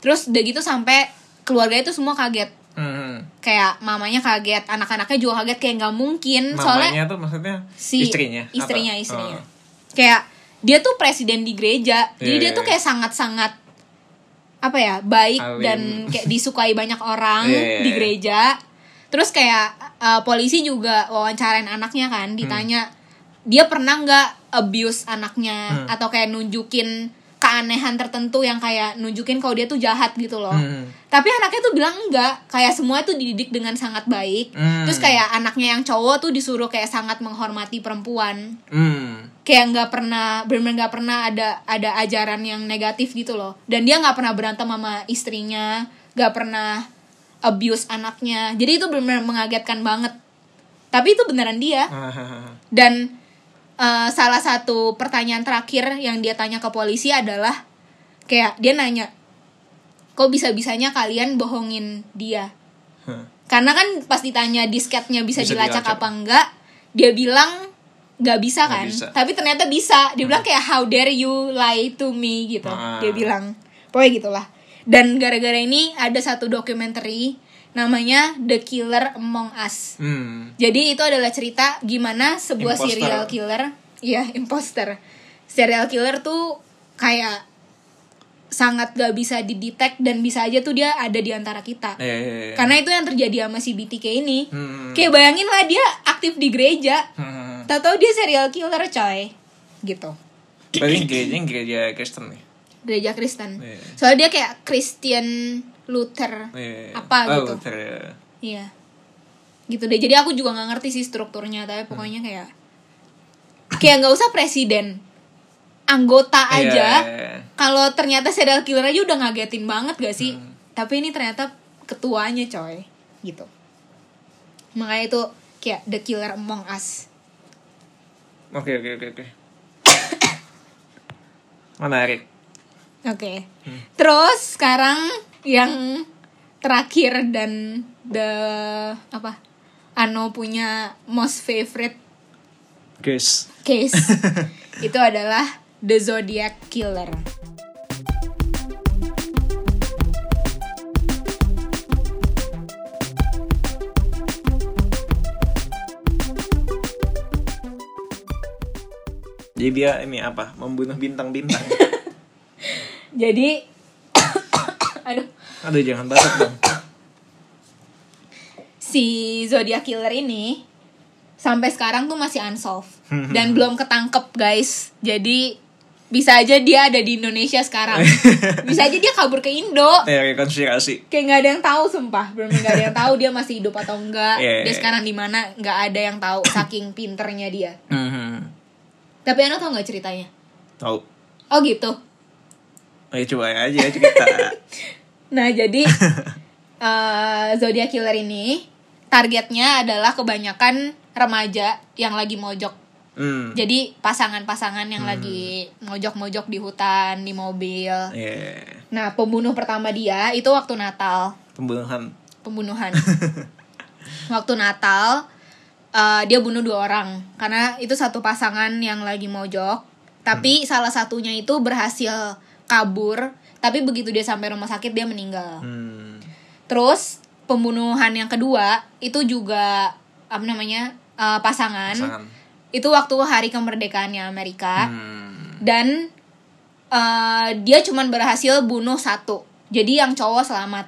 Terus udah gitu sampai keluarga itu semua kaget, hmm. kayak mamanya kaget, anak-anaknya juga kaget kayak nggak mungkin, soalnya mamanya tuh maksudnya si istrinya. atau- istrinya, istrinya. Oh. kayak dia tuh presiden di gereja, jadi Iya, dia iya, tuh iya. kayak sangat-sangat apa ya baik Alim. dan kayak disukai banyak orang [laughs] Iya, iya, di iya. gereja terus kayak uh, polisi juga wawancarain anaknya kan ditanya dia pernah nggak abuse anaknya Hmm. atau kayak nunjukin keanehan tertentu yang kayak nunjukin kalau dia tuh jahat gitu loh. Hmm. tapi anaknya tuh bilang enggak. Kayak semua tuh dididik dengan sangat baik. Hmm. terus kayak anaknya yang cowok tuh disuruh kayak sangat menghormati perempuan. Hmm. kayak nggak pernah benar nggak pernah ada ada ajaran yang negatif gitu loh. Dan dia nggak pernah berantem sama istrinya nggak pernah abuse anaknya. Jadi itu benar mengagetkan banget. Tapi itu beneran dia. [laughs] Dan eh, salah satu pertanyaan terakhir yang dia tanya ke polisi adalah kayak dia nanya kok bisa bisanya kalian bohongin dia? Karena kan pas ditanya disketnya bisa, Bisa dilacak, dilacak. apa enggak dia bilang nggak bisa kan. bisa. tapi ternyata bisa. Dia bilang kayak how dare you lie to me gitu. Ah. dia bilang. Pokoknya gitulah. Dan gara-gara ini ada satu dokumenter namanya The Killer Among Us Hmm. jadi itu adalah cerita gimana sebuah Imposter. serial killer, iya [laughs] imposter. Serial killer tuh kayak sangat gak bisa didetek dan bisa aja tuh dia ada di antara kita. Iya, iya, iya. Karena itu yang terjadi sama si BTK ini. Hmm. Kayak bayangin lah dia aktif di gereja, Hmm. tahu-tahu dia serial killer coy. Gitu. Berarti gerejanya gereja Kristen nih. Gereja Kristen. Iya. Soalnya dia kayak Christian Luther Iya. apa Oh, gitu. Luther, ya. Iya. Gitu deh. Jadi aku juga nggak ngerti sih strukturnya, tapi pokoknya kayak kayak nggak usah presiden, anggota Iya, aja. iya, iya. Kalau ternyata serial killer aja udah ngagetin banget gak sih? Hmm. Tapi ini ternyata ketuanya coy, gitu. Makanya itu kayak the killer among us. Oke, oke, oke, oke. [coughs] Menarik. Oke. Terus sekarang yang terakhir dan the apa? Ano punya most favorite Guys. case [laughs] itu adalah The Zodiac Killer. Jadi dia ini apa? Membunuh bintang-bintang. [laughs] Jadi aduh, Aduh, jangan batuk dong. si Zodiac Killer ini sampai sekarang tuh masih unsolved dan belum ketangkep, guys. Jadi bisa aja dia ada di Indonesia sekarang. [laughs] Bisa aja dia kabur ke Indo. Teori konspirasi. Kayak nggak ada yang tahu sumpah, belum nggak ada yang tahu dia masih hidup atau enggak. Iya, Dia iya. sekarang di mana nggak ada yang tahu saking pinternya dia. Mhm. Tapi Anda tau nggak ceritanya? Tahu. Oh gitu. Ayo coba aja cerita. [laughs] Nah jadi [laughs] eh Zodiac Killer ini targetnya adalah kebanyakan remaja yang lagi mojok. Hmm. Jadi pasangan-pasangan yang lagi mojok-mojok di hutan, di mobil. Iya. Nah pembunuh pertama dia itu waktu Natal Pembunuhan. pembunuhan. [laughs] waktu Natal eh, dia bunuh dua orang karena itu satu pasangan yang lagi mojok tapi salah satunya itu berhasil kabur tapi begitu dia sampai rumah sakit dia meninggal Hmm. terus pembunuhan yang kedua itu juga apa namanya eh, pasangan. Pasangan. itu waktu hari kemerdekaannya Amerika Hmm. dan eh, dia cuman berhasil bunuh satu jadi yang cowok selamat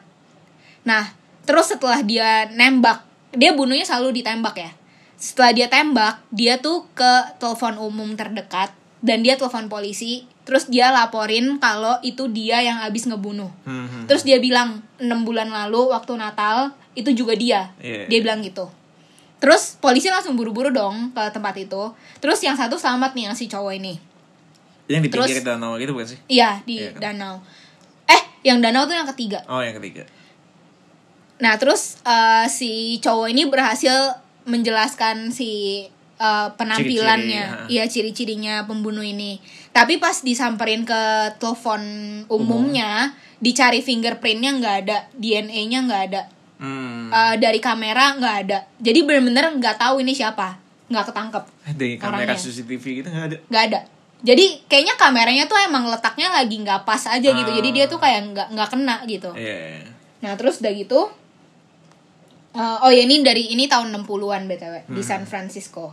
nah terus setelah dia nembak dia bunuhnya selalu ditembak ya setelah dia tembak dia tuh ke telepon umum terdekat dan dia telepon polisi terus dia laporin kalau itu dia yang habis ngebunuh Hmm. terus dia bilang enam bulan lalu waktu Natal itu juga dia Iya. dia bilang gitu terus polisi langsung buru-buru dong ke tempat itu terus yang satu selamat nih yang si cowok ini Yang di Terus- pinggir danau gitu bukan sih? Iya di Iya kan? danau. Eh, yang danau tuh yang ketiga. Oh, yang ketiga. Nah terus eh, si cowok ini berhasil menjelaskan si eh, penampilannya, Ciri-ciri, iya ciri-cirinya pembunuh ini. Tapi pas disamperin ke telepon umumnya, dicari fingerprintnya nggak ada, DNA-nya nggak ada, Hmm. Eh, dari kamera nggak ada. Jadi bener-bener nggak tahu ini siapa, nggak ketangkep, Dari kamera orangnya. CCTV gitu nggak ada. nggak ada. Jadi kayaknya kameranya tuh emang letaknya lagi nggak pas aja gitu. Ah. Jadi dia tuh kayak nggak nggak kena gitu. Iya. Nah terus udah gitu eh, Oh ya ini dari ini tahun 60an BTW Di San Francisco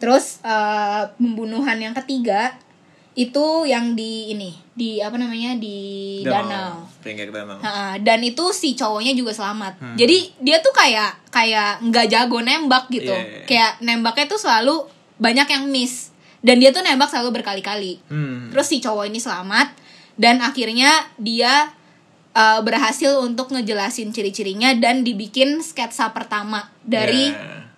Terus eh, Pembunuhan yang ketiga Itu yang di ini Di apa namanya Di danau, Pinggir danau. Ha-ha, Dan itu si cowoknya juga selamat Jadi dia tuh kayak Kayak nggak jago nembak gitu Iya. Kayak nembaknya tuh selalu Banyak yang miss Dan dia tuh nembak selalu berkali-kali Hmm. Terus si cowok ini selamat dan akhirnya dia uh, berhasil untuk ngejelasin ciri-cirinya dan dibikin sketsa pertama dari Ya.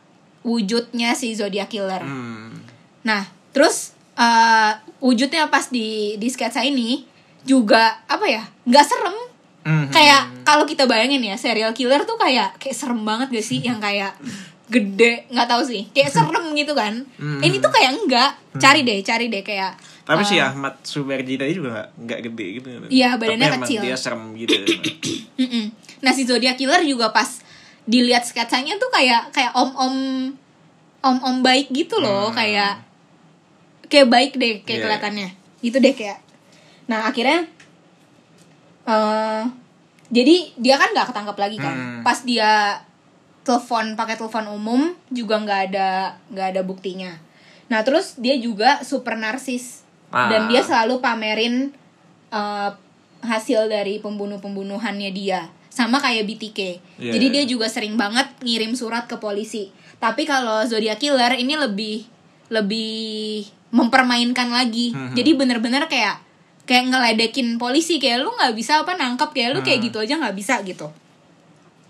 Wujudnya si Zodiac Killer. Hmm. Nah, terus uh, wujudnya pas di di sketsa ini juga apa ya? nggak serem. Hmm. Kayak kalau kita bayangin ya, serial killer tuh kayak kayak serem banget gak sih yang kayak gede, nggak tahu sih. Kayak serem gitu kan. Hmm. Ini tuh kayak enggak. Cari deh, cari deh kayak Tapi uh, si Ahmad Suberji tadi juga nggak gede gitu. Iya, badannya Tapi kecil. dia serem gitu. Mm-mm. Nah si Zodiac Killer juga pas dilihat sketsanya tuh kayak kayak om om om om baik gitu loh Hmm. kayak kayak baik deh kayak Iya. kelihatannya gitu deh kayak nah akhirnya eh jadi dia kan nggak ketangkap lagi kan Hmm. pas dia telepon pakai telepon umum juga nggak ada nggak ada buktinya nah terus dia juga super narsis Ah. dan dia selalu pamerin eh, hasil dari pembunuh-pembunuhannya dia sama kayak BTK Iya, jadi iya. dia juga sering banget ngirim surat ke polisi tapi kalau Zodiac Killer ini lebih lebih mempermainkan lagi Mhm. jadi bener-bener kayak kayak ngeledekin polisi kayak lu nggak bisa apa nangkep kayak lu kayak Hmm. gitu aja nggak bisa gitu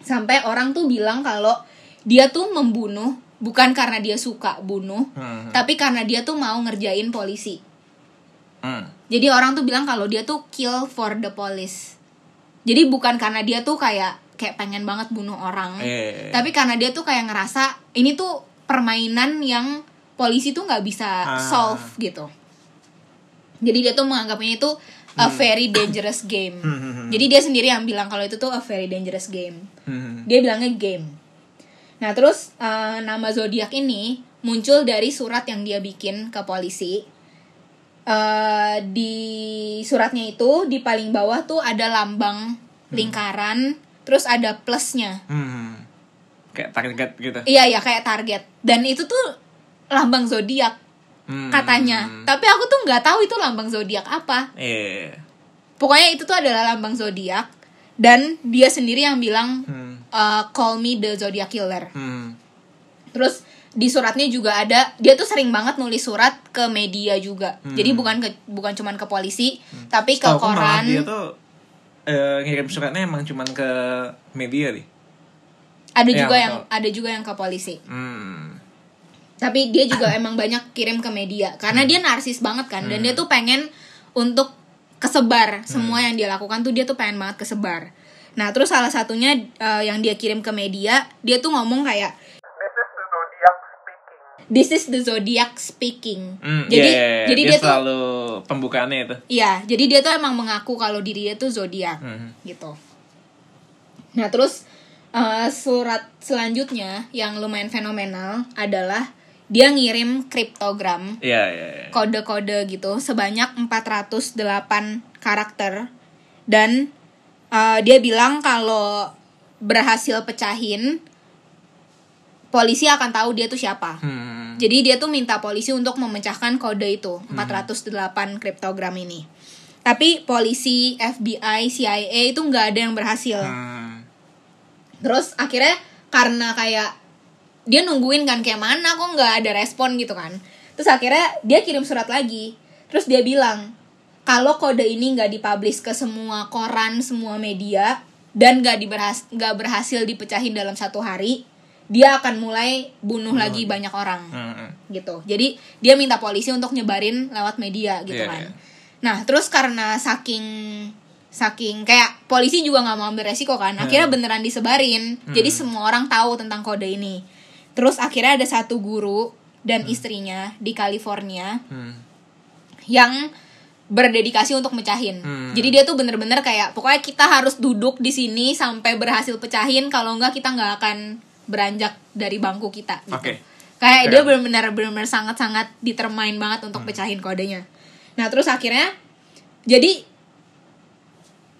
sampai orang tuh bilang kalau dia tuh membunuh bukan karena dia suka bunuh Hmm. tapi karena dia tuh mau ngerjain polisi Hmm. jadi orang tuh bilang kalau dia tuh kill for the police jadi bukan karena dia tuh kayak kayak pengen banget bunuh orang Eh. tapi karena dia tuh kayak ngerasa ini tuh permainan yang polisi tuh nggak bisa Ah. solve gitu jadi dia tuh menganggapnya itu a very dangerous game Hmm. jadi dia sendiri yang bilang kalau itu tuh a very dangerous game Hmm. dia bilangnya game nah terus eh, nama zodiak ini muncul dari surat yang dia bikin ke polisi Eh, di suratnya itu di paling bawah tuh ada lambang lingkaran terus ada plusnya Hmm. Kayak target gitu. iya ya kayak target dan itu tuh lambang zodiak Hmm. katanya tapi aku tuh nggak tahu itu lambang zodiak apa Iya. pokoknya itu tuh adalah lambang zodiak dan dia sendiri yang bilang Hmm. eh, call me the zodiac killer Hmm. Terus di suratnya juga ada dia tuh sering banget nulis surat ke media juga. Hmm. Jadi bukan ke bukan cuman ke polisi, tapi ke malah koran. Dia tuh eh, ngirim suratnya emang cuman ke media nih. Ada Iya, juga yang ada juga yang ke polisi. Hmm. Tapi dia juga [coughs] emang banyak kirim ke media karena dia narsis banget kan dan dia tuh pengen untuk kesebar semua yang dia lakukan tuh dia tuh pengen banget kesebar. Nah, terus salah satunya eh, yang dia kirim ke media, dia tuh ngomong kayak This is the zodiac speaking. Hmm, jadi iya, iya, iya. jadi dia, dia, tuh selalu pembukaannya itu. Iya, jadi dia tuh emang mengaku kalau diri dia tuh zodiak Hmm. gitu. Nah terus Eh, surat selanjutnya yang lumayan fenomenal adalah dia ngirim kriptogram Iya, iya, iya. kode-kode gitu sebanyak 408 karakter dan uh, dia bilang kalau berhasil pecahin polisi akan tahu dia tuh siapa. Hmm. Jadi dia tuh minta polisi untuk memecahkan kode itu 408 kriptogram ini. Tapi polisi, FBI, CIA itu nggak ada yang berhasil. Hmm. Terus akhirnya karena kayak dia nungguin kan kayak mana kok nggak ada respon gitu kan. Terus akhirnya dia kirim surat lagi. Terus dia bilang kalau kode ini nggak dipublish ke semua koran, semua media dan nggak diberhas nggak berhasil dipecahin dalam satu hari, dia akan mulai bunuh lagi banyak orang Hmm. gitu. Jadi dia minta polisi untuk nyebarin lewat media gitu Iya, kan. iya. Nah terus karena saking saking kayak polisi juga nggak mau ambil resiko kan, akhirnya beneran disebarin. Jadi semua orang tahu tentang kode ini. Terus akhirnya ada satu guru dan istrinya di California Hmm. yang berdedikasi untuk mecahin. Hmm. Jadi dia tuh bener-bener kayak pokoknya kita harus duduk di sini sampai berhasil pecahin. Kalau enggak kita nggak akan beranjak dari bangku kita. Gitu. Oke. Kayak Keren. dia benar-benar benar-benar sangat-sangat determine banget Hmm. untuk pecahin kodenya. Nah terus akhirnya jadi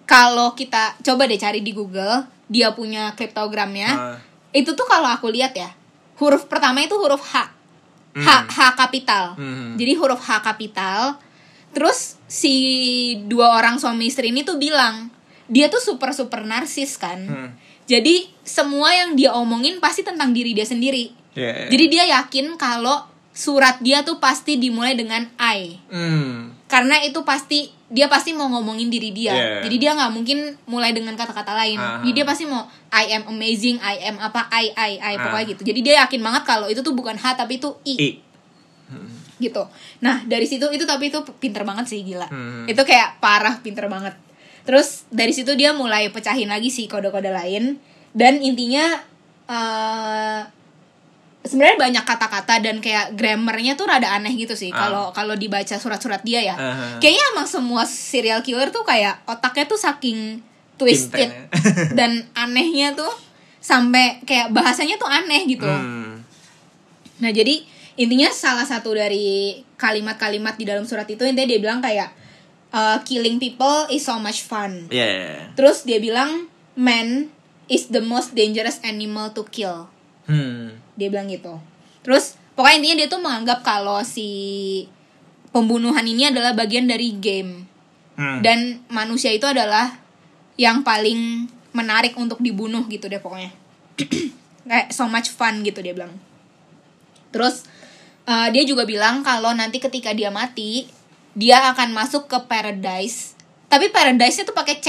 kalau kita coba deh cari di Google dia punya kriptogramnya Ah. itu tuh kalau aku lihat ya huruf pertama itu huruf H H Hmm. H kapital Hmm. jadi huruf H kapital terus si dua orang suami istri ini tuh bilang dia tuh super super narsis kan Hmm. Jadi semua yang dia omongin pasti tentang diri dia sendiri Iya, iya. jadi dia yakin kalau surat dia tuh pasti dimulai dengan I Hmm. karena itu pasti dia pasti mau ngomongin diri dia Yeah. jadi dia nggak mungkin mulai dengan kata-kata lain Aha. jadi dia pasti mau I am amazing I am apa I I I pokoknya Ah. gitu jadi dia yakin banget kalau itu tuh bukan H tapi itu I, I. gitu nah dari situ itu tapi itu pinter banget sih gila Hmm. itu kayak parah pinter banget terus dari situ dia mulai pecahin lagi sih kode-kode lain dan intinya eh sebenarnya banyak kata-kata dan kayak grammarnya tuh rada aneh gitu sih Ah. kalau kalau dibaca surat-surat dia ya Aha. kayaknya emang semua serial killer tuh kayak otaknya tuh saking twisted Pinternya. [laughs] dan anehnya tuh sampai kayak bahasanya tuh aneh gitu Hmm. Nah, jadi intinya salah satu dari kalimat-kalimat di dalam surat itu intinya dia bilang kayak uh, killing people is so much fun. Iya, iya, iya. Terus dia bilang man is the most dangerous animal to kill. Hmm. Dia bilang gitu. Terus pokoknya intinya dia tuh menganggap kalau si pembunuhan ini adalah bagian dari game Hmm. dan manusia itu adalah yang paling menarik untuk dibunuh gitu deh pokoknya [clears throat] kayak so much fun gitu dia bilang terus eh, dia juga bilang kalau nanti ketika dia mati dia akan masuk ke paradise tapi paradise-nya tuh pakai C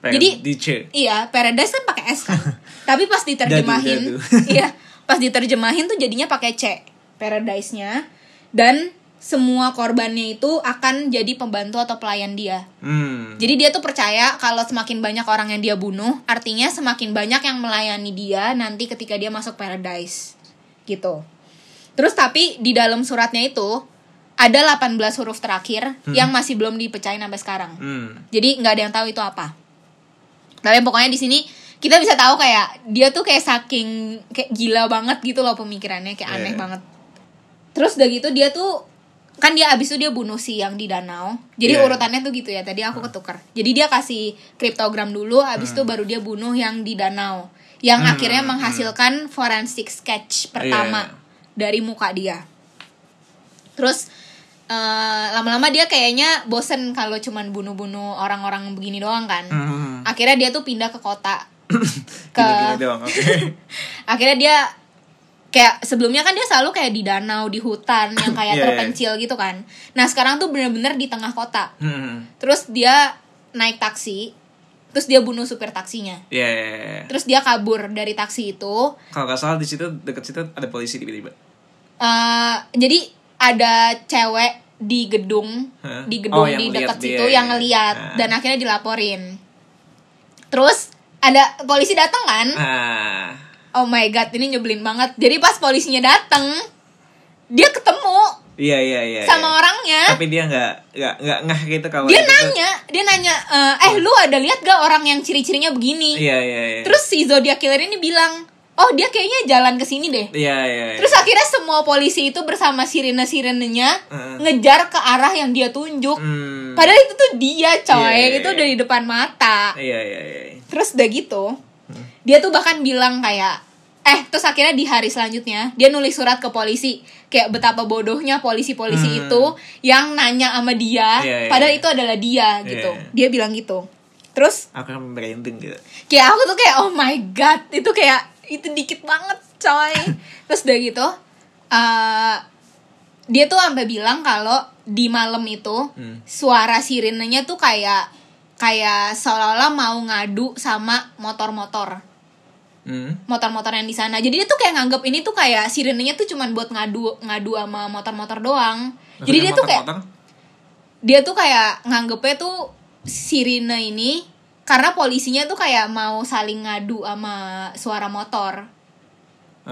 Pengen Jadi- di C. iya paradise kan pakai S kan [laughs] tapi pas diterjemahin Dadu, dadu. iya pas diterjemahin tuh jadinya pakai C paradise-nya dan semua korbannya itu akan jadi pembantu atau pelayan dia Hmm. jadi dia tuh percaya kalau semakin banyak orang yang dia bunuh, artinya semakin banyak yang melayani dia nanti ketika dia masuk paradise. Gitu. Terus tapi di dalam suratnya itu ada 18 huruf terakhir yang masih belum dipecahin sampai sekarang. Hmm. Jadi nggak ada yang tahu itu apa. Tapi pokoknya di sini kita bisa tahu kayak dia tuh kayak saking kayak gila banget gitu loh pemikirannya kayak aneh Iya. banget. Terus udah gitu dia tuh kan dia abis itu dia bunuh si yang di danau. Jadi Iya. urutannya tuh gitu ya. Tadi aku ketukar. Jadi dia kasih kriptogram dulu, abis itu baru dia bunuh yang di danau. Yang Hmm, akhirnya menghasilkan forensic sketch pertama Iya. dari muka dia. Terus eh, lama-lama dia kayaknya bosen kalau cuman bunuh-bunuh orang-orang begini doang kan. Hmm. Akhirnya dia tuh pindah ke kota. [clears throat] ke doang. Oke. [laughs] akhirnya dia kayak sebelumnya kan dia selalu kayak di danau, di hutan yang kayak [clears throat] iya. terpencil gitu kan. Nah, sekarang tuh bener-bener di tengah kota. Hmm. Terus dia naik taksi, terus dia bunuh supir taksinya. Iya, iya, iya. Terus dia kabur dari taksi itu. Kalau nggak salah di situ deket situ ada polisi tiba-tiba. Eh, jadi ada cewek di gedung, di gedung Oh, di dekat dia, situ ya. yang ngeliat Ah. dan akhirnya dilaporin. Terus ada polisi datang kan? Ah. Oh my god, ini nyebelin banget. Jadi pas polisinya datang, dia ketemu Iya iya iya. sama iya. orangnya Tapi dia nggak nggak nggak ngeh gitu kalau dia itu tuh- nanya dia nanya eh, eh lu ada lihat gak orang yang ciri-cirinya begini Iya iya iya. terus si zodiac killer ini bilang oh dia kayaknya jalan ke sini deh Iya iya. iya. terus akhirnya semua polisi itu bersama sirene-sirenenya Heeh. ngejar ke arah yang dia tunjuk Hmm. padahal itu tuh dia coy Iya, iya, itu iya. udah di depan mata Iya iya iya. terus udah gitu dia tuh bahkan bilang kayak eh terus akhirnya di hari selanjutnya dia nulis surat ke polisi kayak betapa bodohnya polisi-polisi Hmm. itu yang nanya sama dia Iya, iya, padahal iya. itu adalah dia gitu iya. dia bilang gitu terus Aku merinding gitu. kayak aku tuh kayak oh my god itu kayak itu dikit banget coy. Terus udah gitu eh dia tuh sampai bilang kalau di malam itu Hmm. suara sirenenya tuh kayak kayak seolah-olah mau ngadu sama motor-motor. Hmm. motor-motor yang di sana. Jadi dia tuh kayak nganggep ini tuh kayak sirenenya tuh cuman buat ngadu ngadu sama motor-motor doang. Jadi dia tuh kayak dia tuh kayak nganggepnya tuh sirine ini karena polisinya tuh kayak mau saling ngadu sama suara motor.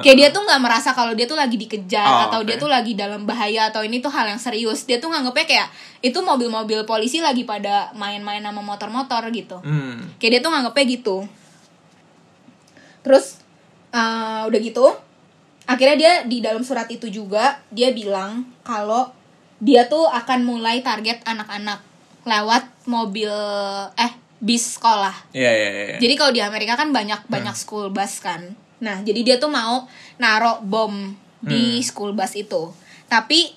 Kayak dia tuh nggak merasa kalau dia tuh lagi dikejar Oh, atau dia oke. tuh lagi dalam bahaya atau ini tuh hal yang serius. Dia tuh nganggepnya kayak itu mobil-mobil polisi lagi pada main-main sama motor-motor gitu. Hmm. kayak dia tuh nganggepnya gitu. Terus eh, udah gitu akhirnya dia di dalam surat itu juga dia bilang kalau dia tuh akan mulai target anak-anak lewat mobil eh bis sekolah. Iya iya iya. jadi kalau di Amerika kan banyak banyak school bus kan. Nah jadi dia tuh mau naruh bom di school bus itu. Tapi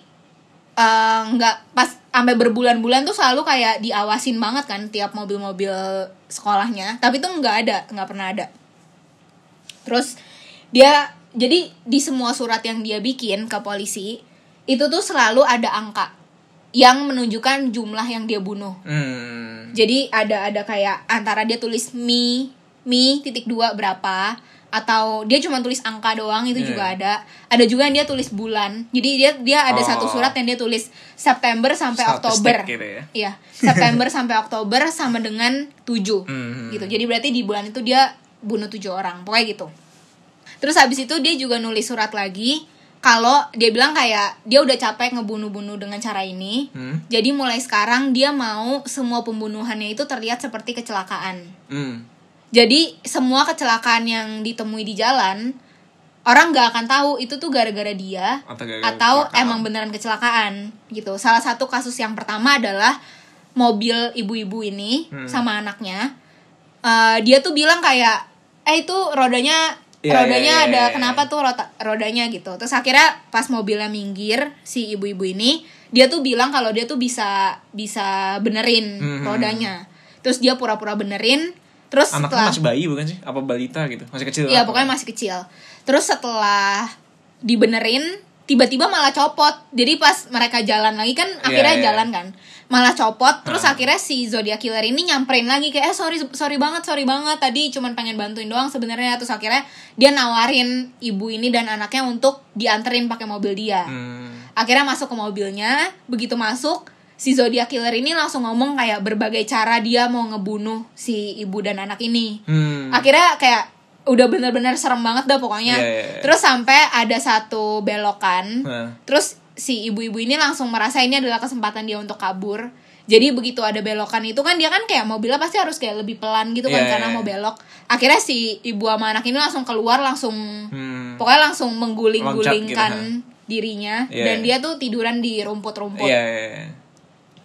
eh, nggak pas sampai berbulan-bulan tuh selalu kayak diawasin banget kan tiap mobil-mobil sekolahnya. Tapi tuh nggak ada nggak pernah ada. Terus dia jadi di semua surat yang dia bikin ke polisi itu tuh selalu ada angka yang menunjukkan jumlah yang dia bunuh Hmm. jadi ada ada kayak antara dia tulis mi mi titik dua berapa atau dia cuma tulis angka doang itu Iya. juga ada ada juga yang dia tulis bulan jadi dia dia ada Oh. satu surat yang dia tulis September sampai Statistik Oktober gitu ya. iya September sampai Oktober sama dengan 7 Hmm. gitu jadi berarti di bulan itu dia bunuh tujuh orang pokoknya gitu terus habis itu dia juga nulis surat lagi kalau dia bilang kayak dia udah capek ngebunuh-bunuh dengan cara ini Hmm. jadi mulai sekarang dia mau semua pembunuhannya itu terlihat seperti kecelakaan. Hmm. Jadi semua kecelakaan yang ditemui di jalan orang nggak akan tahu itu tuh gara-gara dia Atau gara-gara atau kecelakaan. emang beneran kecelakaan gitu. Salah satu kasus yang pertama adalah mobil ibu-ibu ini Hmm. sama anaknya. Eh, dia tuh bilang kayak eh itu rodanya Iya, rodanya iya, iya, ada iya. kenapa tuh rota- rodanya gitu. Terus akhirnya pas mobilnya minggir si ibu-ibu ini dia tuh bilang kalau dia tuh bisa bisa benerin Mhm. rodanya. Terus dia pura-pura benerin. Terus Anaknya setelah masih bayi bukan sih? Apa balita gitu? Masih kecil? Iya pokoknya masih kecil. Terus setelah dibenerin, tiba-tiba malah copot. Jadi pas mereka jalan lagi kan akhirnya iya. jalan kan, malah copot. Terus akhirnya si Zodiac Killer ini nyamperin lagi kayak eh sorry sorry banget sorry banget tadi cuman pengen bantuin doang sebenarnya. Terus akhirnya dia nawarin ibu ini dan anaknya untuk dianterin pakai mobil dia. Hmm. Akhirnya masuk ke mobilnya, begitu masuk si Zodiac Killer ini langsung ngomong kayak berbagai cara dia mau ngebunuh si ibu dan anak ini Hmm. akhirnya kayak udah bener-bener serem banget dah pokoknya Iya, iya, iya. terus sampai ada satu belokan Nah. terus si ibu-ibu ini langsung merasa ini adalah kesempatan dia untuk kabur jadi begitu ada belokan itu kan dia kan kayak mobilnya pasti harus kayak lebih pelan gitu kan Iya, karena iya, mau iya. belok akhirnya si ibu sama anak ini langsung keluar langsung Hmm. pokoknya langsung mengguling-gulingkan gitu, dirinya Iya, dan iya. dia tuh tiduran di rumput-rumput iya.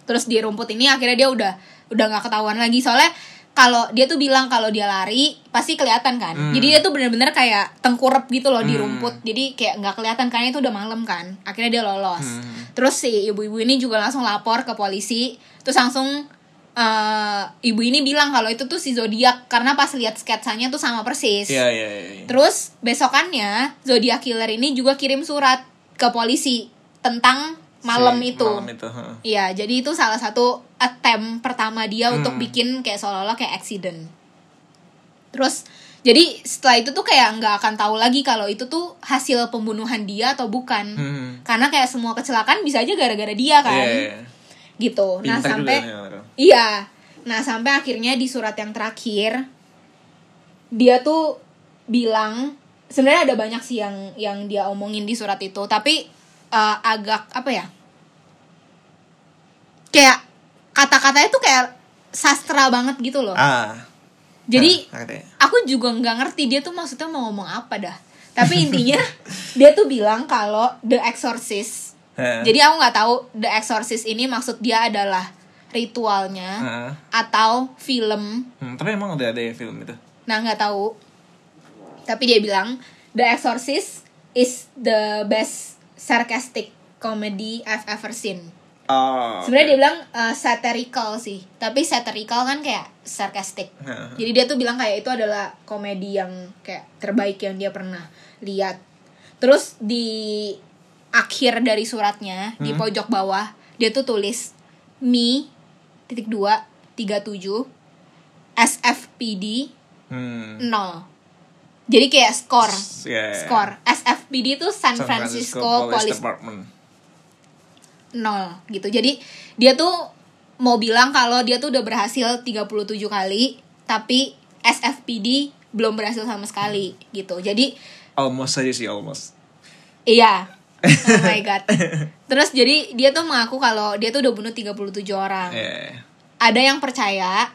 terus di rumput ini akhirnya dia udah udah nggak ketahuan lagi soalnya kalau dia tuh bilang kalau dia lari pasti kelihatan kan Hmm. jadi dia tuh bener-bener kayak tengkurap gitu loh di Hmm. rumput jadi kayak nggak kelihatan karena itu udah malam kan akhirnya dia lolos Hmm. terus si ibu-ibu ini juga langsung lapor ke polisi terus langsung eh, ibu ini bilang kalau itu tuh si zodiak karena pas lihat sketsanya tuh sama persis Iya, iya, iya. iya. Terus besokannya Zodiac Killer ini juga kirim surat ke polisi tentang malam Si itu. Malam itu. Iya, jadi itu salah satu attempt pertama dia Hmm. untuk bikin kayak seolah-olah kayak accident. Terus jadi setelah itu tuh kayak nggak akan tahu lagi kalau itu tuh hasil pembunuhan dia atau bukan. Hmm. Karena kayak semua kecelakaan bisa aja gara-gara dia kan. Iya, iya. Gitu. Nah, Pintar sampai juga. Iya. Nah, sampai akhirnya di surat yang terakhir dia tuh bilang sebenarnya ada banyak sih yang yang dia omongin di surat itu, tapi eh, agak apa ya? Kayak kata-katanya tuh kayak sastra banget gitu loh. Ah. Jadi ngerti. aku juga nggak ngerti dia tuh maksudnya mau ngomong apa dah. Tapi intinya [laughs] dia tuh bilang kalau The Exorcist Heeh. jadi aku nggak tahu The Exorcist ini maksud dia adalah ritualnya Heeh. atau film. Hmm, tapi emang udah ada ya film itu? Nah nggak tahu. Tapi dia bilang The Exorcist is the best sarcastic comedy I've ever seen. Oh sebenarnya dia bilang uh, satirical sih. Tapi satirical kan kayak sarcastic. Jadi dia tuh bilang kayak itu adalah komedi yang kayak terbaik yang dia pernah lihat. Terus di akhir dari suratnya di Hmm. pojok bawah dia tuh tulis mi titik dua tiga tujuh SFPD hmm. nol. Jadi kayak skor. Yeah. skor SFPD itu San, San Francisco, Police Police Department nol gitu. Jadi dia tuh mau bilang kalau dia tuh udah berhasil 37 kali, tapi SFPD belum berhasil sama sekali gitu. Jadi almost aja sih almost iya. Oh [laughs] my god. Terus jadi dia tuh mengaku kalau dia tuh udah bunuh 37 orang. yeah. Ada yang percaya,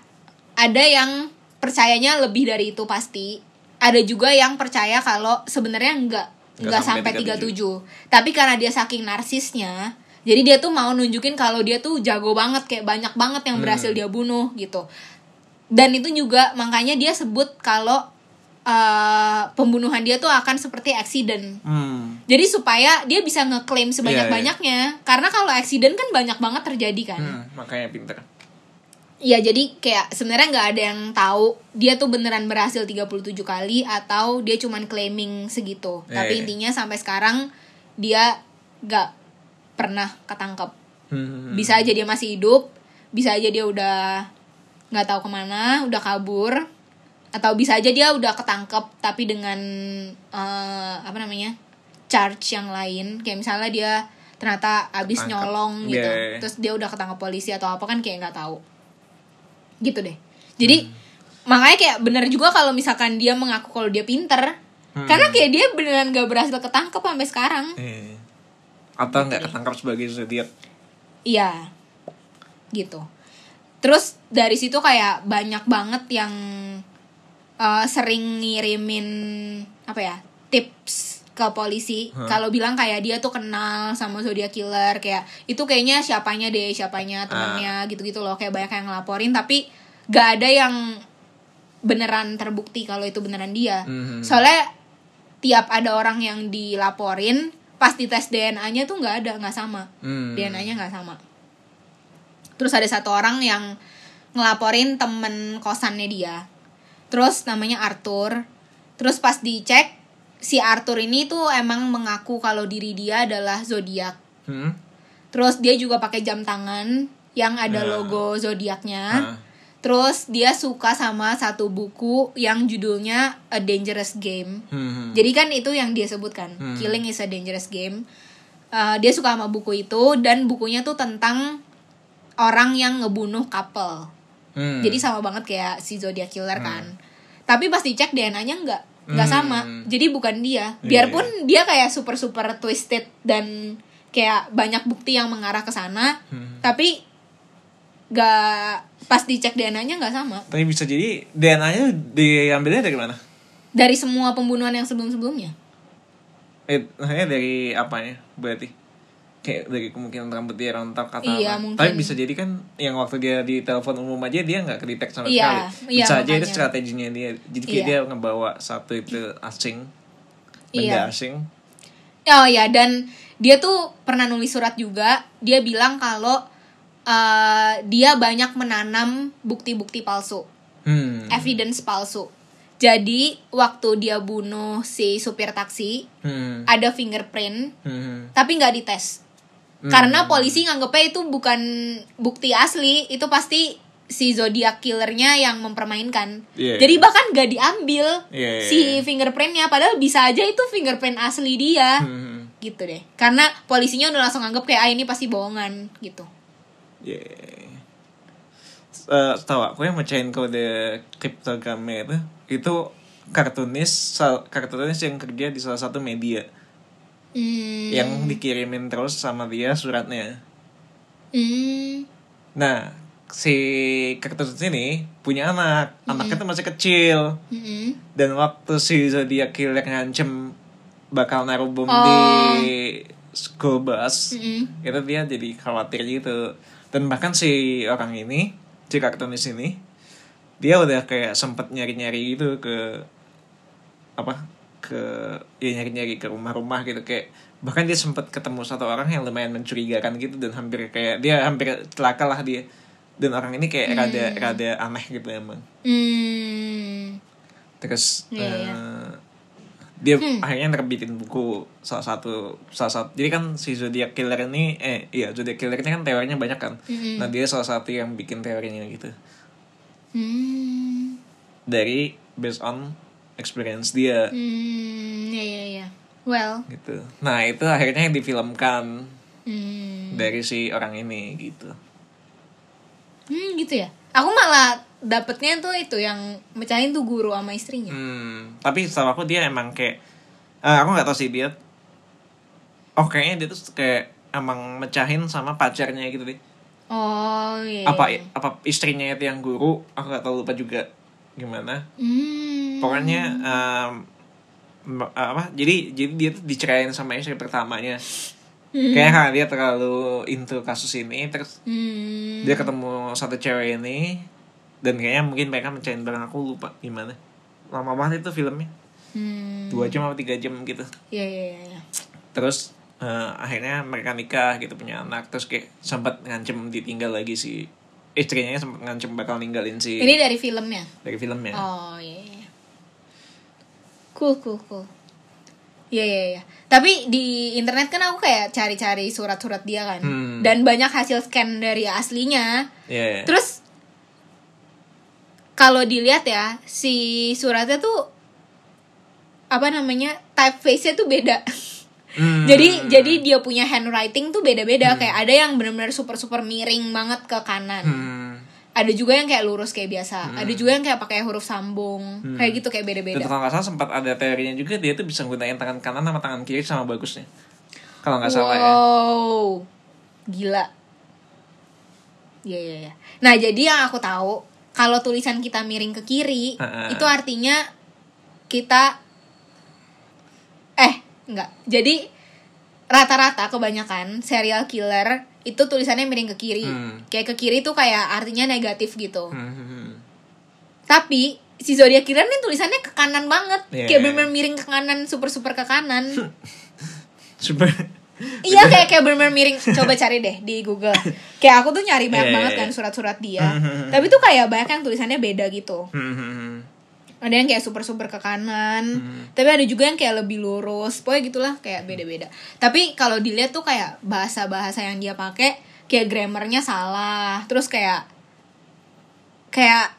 ada yang percayanya lebih dari itu pasti. Ada juga yang percaya kalau sebenarnya enggak Nggak enggak sampai sampai 37. Tapi karena dia saking narsisnya, jadi dia tuh mau nunjukin kalau dia tuh jago banget kayak banyak banget yang berhasil dia bunuh gitu. Dan itu juga makanya dia sebut kalau eh, pembunuhan dia tuh akan seperti accident. hmm. Jadi supaya dia bisa ngeklaim sebanyak-banyaknya. Karena kalau accident kan banyak banget terjadi kan. Hmm, makanya pinter Iya jadi kayak sebenarnya nggak ada yang tahu dia tuh beneran berhasil 37 kali atau dia cuman claiming segitu. Iya, Tapi intinya sampai sekarang dia nggak pernah ketangkep. hmm. Bisa aja dia masih hidup, bisa aja dia udah nggak tahu ke mana, udah kabur, atau bisa aja dia udah ketangkep tapi dengan eh, apa namanya charge yang lain. Kayak misalnya dia ternyata abis Tangkap. nyolong gitu, iya. terus dia udah ketangkep polisi atau apa kan kayak nggak tahu gitu deh. Jadi Hmm. makanya kayak bener juga kalau misalkan dia mengaku kalau dia pinter. Hmm. karena kayak dia beneran gak berhasil ketangkep sampai sekarang. Eh. atau nggak ketangkap sebagai zodiak iya. Gitu. Terus dari situ kayak banyak banget yang eh, sering ngirimin apa ya tips ke polisi. Hah? kalau bilang kayak dia tuh kenal sama zodiac killer kayak itu kayaknya siapanya deh siapanya temennya gitu-gitu loh. Kayak banyak yang ngelaporin tapi gak ada yang beneran terbukti kalau itu beneran dia. Mhm. soalnya tiap ada orang yang dilaporin pas dites DNA-nya tuh nggak ada nggak sama. Hmm. DNA-nya nggak sama. Terus ada satu orang yang ngelaporin temen kosannya dia. Terus namanya Arthur. Terus pas dicek si Arthur ini tuh emang mengaku kalau diri dia adalah zodiak Hmm? terus dia juga pakai jam tangan yang ada Nah. logo zodiaknya terus dia suka sama satu buku yang judulnya A Dangerous Game Hmm. jadi kan itu yang dia sebutkan, Hmm. Killing is a Dangerous Game. Uh, dia suka sama buku itu dan bukunya tuh tentang orang yang ngebunuh couple. Hmm. Jadi sama banget kayak si Zodiac Killer kan. Tapi pas dicek DNA-nya nggak nggak Hmm. sama. Jadi bukan dia. Iya, Biarpun dia kayak super super twisted dan kayak banyak bukti yang mengarah ke sana, Hmm. tapi nggak pas dicek DNA-nya nggak sama. Tapi bisa jadi DNA-nya diambilnya dari mana? Dari semua pembunuhan yang sebelum-sebelumnya. Eh, maksudnya dari apanya? Berarti kayak dari kemungkinan rambut dia rontok atau Iya, mungkin. Tapi bisa jadi kan yang waktu dia di telepon umum aja dia nggak kedetek sama Iya, sekali. iya, Bisa aja itu strateginya dia. Jadi kayak Iya. dia ngebawa satu itu asing, benda Iya. asing. Oh ya dan dia tuh pernah nulis surat juga. Dia bilang kalau eh, dia banyak menanam bukti-bukti palsu, Hmm. evidence palsu. Jadi waktu dia bunuh si supir taksi Hmm. ada fingerprint, Hmm. tapi nggak dites. Hmm. Karena polisi nganggepnya itu bukan bukti asli, itu pasti si zodiac killernya yang mempermainkan. Iya. Jadi bahkan nggak diambil Iya, iya, si iya. fingerprintnya, padahal bisa aja itu fingerprint asli dia Hmm. gitu deh karena polisinya udah langsung anggap kayak ah ini pasti bohongan gitu Yeah. Eh, tahu aku yang mecahin kode kriptogramnya itu itu kartunis kartunis yang kerja di salah satu media Hmm. yang dikirimin terus sama dia suratnya. Hmm. Nah, si Kaktus ini punya anak, anaknya tuh masih kecil. Mm-mm. Dan waktu si Zodiac Killer ngancem bakal naruh bom Oh. di school bus, Mm-mm. itu dia jadi khawatir gitu. Dan bahkan si orang ini, si kartunis ini, dia udah kayak sempet nyari-nyari gitu ke apa ke ya nyari-nyari ke rumah-rumah gitu kayak bahkan dia sempat ketemu satu orang yang lumayan mencurigakan gitu dan hampir kayak dia hampir celaka lah dia dan orang ini kayak rada rada aneh gitu emang Hmm. terus Iya, iya. eh, dia akhirnya nerbitin buku salah satu salah satu jadi kan si zodiac killer ini eh iya zodiac killer ini kan teorinya banyak kan Mm-mm. nah dia salah satu yang bikin teorinya gitu Hmm. dari based on experience dia Hmm. Ya ya ya. Well. gitu nah itu akhirnya yang difilmkan Hmm. dari si orang ini gitu Hmm gitu ya. Aku malah dapetnya tuh itu yang mecahin tuh guru sama istrinya. Hmm, tapi setahu aku dia emang kayak eh, aku nggak tahu sih dia. Oh kayaknya dia tuh kayak emang mecahin sama pacarnya gitu deh. Oh iya. Apa iya. apa istrinya itu yang guru? Aku nggak tahu lupa juga gimana. Hmm. Pokoknya em, m- apa? Jadi jadi dia tuh dicerain sama istri pertamanya. Kayaknya karena dia terlalu into kasus ini terus Hmm. dia ketemu satu cewek ini dan kayaknya mungkin mereka mecahin bareng aku lupa gimana. Lama banget itu filmnya. Hmm. dua jam atau tiga jam gitu Iya iya iya. iya. terus eh, akhirnya mereka nikah gitu punya anak terus kayak sempat ngancem ditinggal lagi si istrinya sempat ngancem bakal ninggalin si Ini dari filmnya. dari filmnya Oh iya. Cool cool cool. Iya iya iya. Tapi di internet kan aku kayak cari-cari surat-surat dia kan. Hmm. Dan banyak hasil scan dari aslinya. Iya, iya. Terus kalau dilihat ya, si suratnya tuh apa namanya? typeface-nya tuh beda. Hmm. [laughs] jadi jadi dia punya handwriting tuh beda-beda kayak ada yang benar-benar super-super miring banget ke kanan. Hmm. Ada juga yang kayak lurus kayak biasa. Ada juga yang kayak pakai huruf sambung. Kayak gitu kayak dan beda-beda. kalau nggak salah sempat ada teorinya juga dia tuh bisa gunain tangan kanan sama tangan kiri sama bagusnya kalau nggak salah ya Wow. Gila. Iya iya iya. Nah, jadi yang aku tahu kalau tulisan kita miring ke kiri, Heeh. itu artinya kita eh enggak. Jadi rata-rata kebanyakan serial killer itu tulisannya miring ke kiri. Hmm. Kayak ke kiri tuh kayak artinya negatif gitu. Hmm, hmm, hmm. Tapi si zodiac killer nih tulisannya ke kanan banget. Iya. Kayak bener-bener miring ke kanan, super-super ke kanan. [laughs] super Iya kayak kayak bener-bener miring Coba cari deh di Google [laughs] Kayak aku tuh nyari banyak Iya, banget iya, kan iya. surat-surat dia Mhm. Tapi tuh kayak banyak yang tulisannya beda gitu Hmm, hmm, hmm. Ada yang kayak super-super ke kanan Mhm. Tapi ada juga yang kayak lebih lurus Pokoknya gitulah kayak beda-beda Tapi kalau dilihat tuh kayak bahasa-bahasa yang dia pakai Kayak grammarnya salah Terus kayak Kayak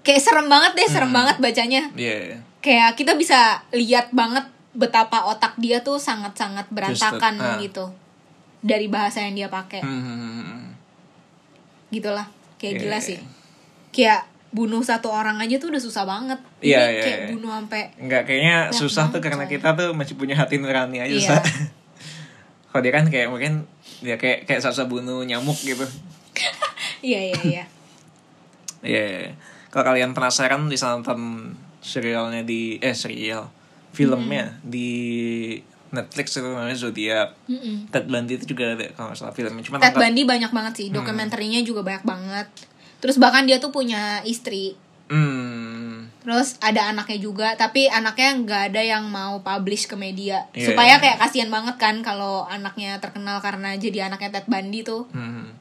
Kayak serem banget deh Serem Mhm. banget bacanya Iya. Kayak kita bisa lihat banget Betapa otak dia tuh sangat-sangat berantakan ah. gitu Dari bahasa yang dia pakai Hmm, hmm, hmm, hmm. gitulah kayak Iya, gila iya, sih iya. kayak bunuh satu orang aja tuh udah susah banget ini Iya, iya, kayak iya. bunuh sampai Enggak, kayaknya Banyak susah tuh karena kita tuh masih punya hati nurani aja Iya. susah. [laughs] Kalau dia kan kayak mungkin dia kayak kayak susah bunuh nyamuk gitu. [laughs] iya [laughs] iya iya Iya. Kalau kalian penasaran bisa nonton serialnya di eh serial filmnya di Netflix itu namanya Zodiac. Mm-mm. Ted Bundy itu juga ada kalau nggak salah filmnya. Cuma Ted nonton- Bundy banyak banget sih dokumenterinya juga banyak banget terus bahkan dia tuh punya istri Hmm. terus ada anaknya juga tapi anaknya nggak ada yang mau publish ke media Iya, supaya iya. kayak kasihan banget kan kalau anaknya terkenal karena jadi anaknya Ted Bundy tuh Hmm.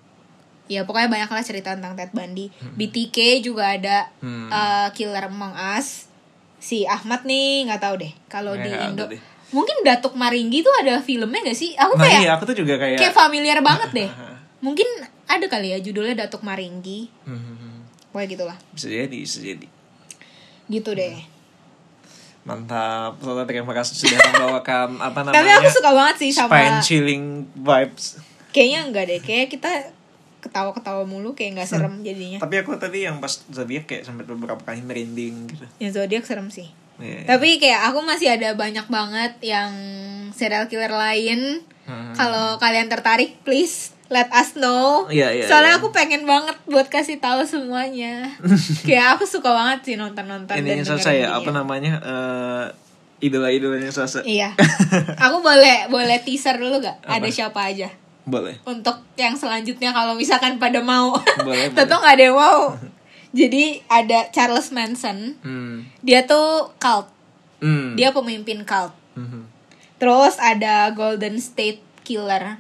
ya pokoknya banyak lah cerita tentang Ted Bundy BTK juga ada Hmm. uh, Killer Among Us si Ahmad nih nggak tahu deh kalau Nggak di Indo deh. mungkin Datuk Maringgi tuh ada filmnya gak sih aku Nah kayak iya aku tuh juga kayak. kayak familiar banget deh [laughs] mungkin ada kali ya judulnya Datuk Maringgi Hmm. pokoknya gitulah Bisa jadi, bisa jadi. gitu deh Mantap. Soalnya terima kasih sudah membawakan [laughs] apa namanya? tapi aku suka banget sih sama spine chilling vibes. kayaknya enggak deh kayak kita ketawa-ketawa mulu kayak nggak serem jadinya Tapi aku tadi yang pas zodiac kayak sampai beberapa kali merinding gitu. yang zodiak serem sih Iya. tapi kayak aku masih ada banyak banget yang serial killer lain. Hmm. Kalau kalian tertarik, please let us know. Iya, iya, Soalnya iya. aku pengen banget buat kasih tahu semuanya. [laughs] Kayak aku suka banget sih nonton-nonton Ini dan Sasa dengerin ya, dia. apa namanya? eh idola-idolanya Sasa. Iya. [laughs] Aku boleh boleh teaser dulu gak? Apa? Ada siapa aja? Boleh. Untuk yang selanjutnya kalau misalkan pada mau. [laughs] Boleh, Tentu nggak ada yang mau. Jadi ada Charles Manson. Hmm. Dia tuh cult. Hmm. Dia pemimpin cult. Mhm. Terus ada Golden State Killer.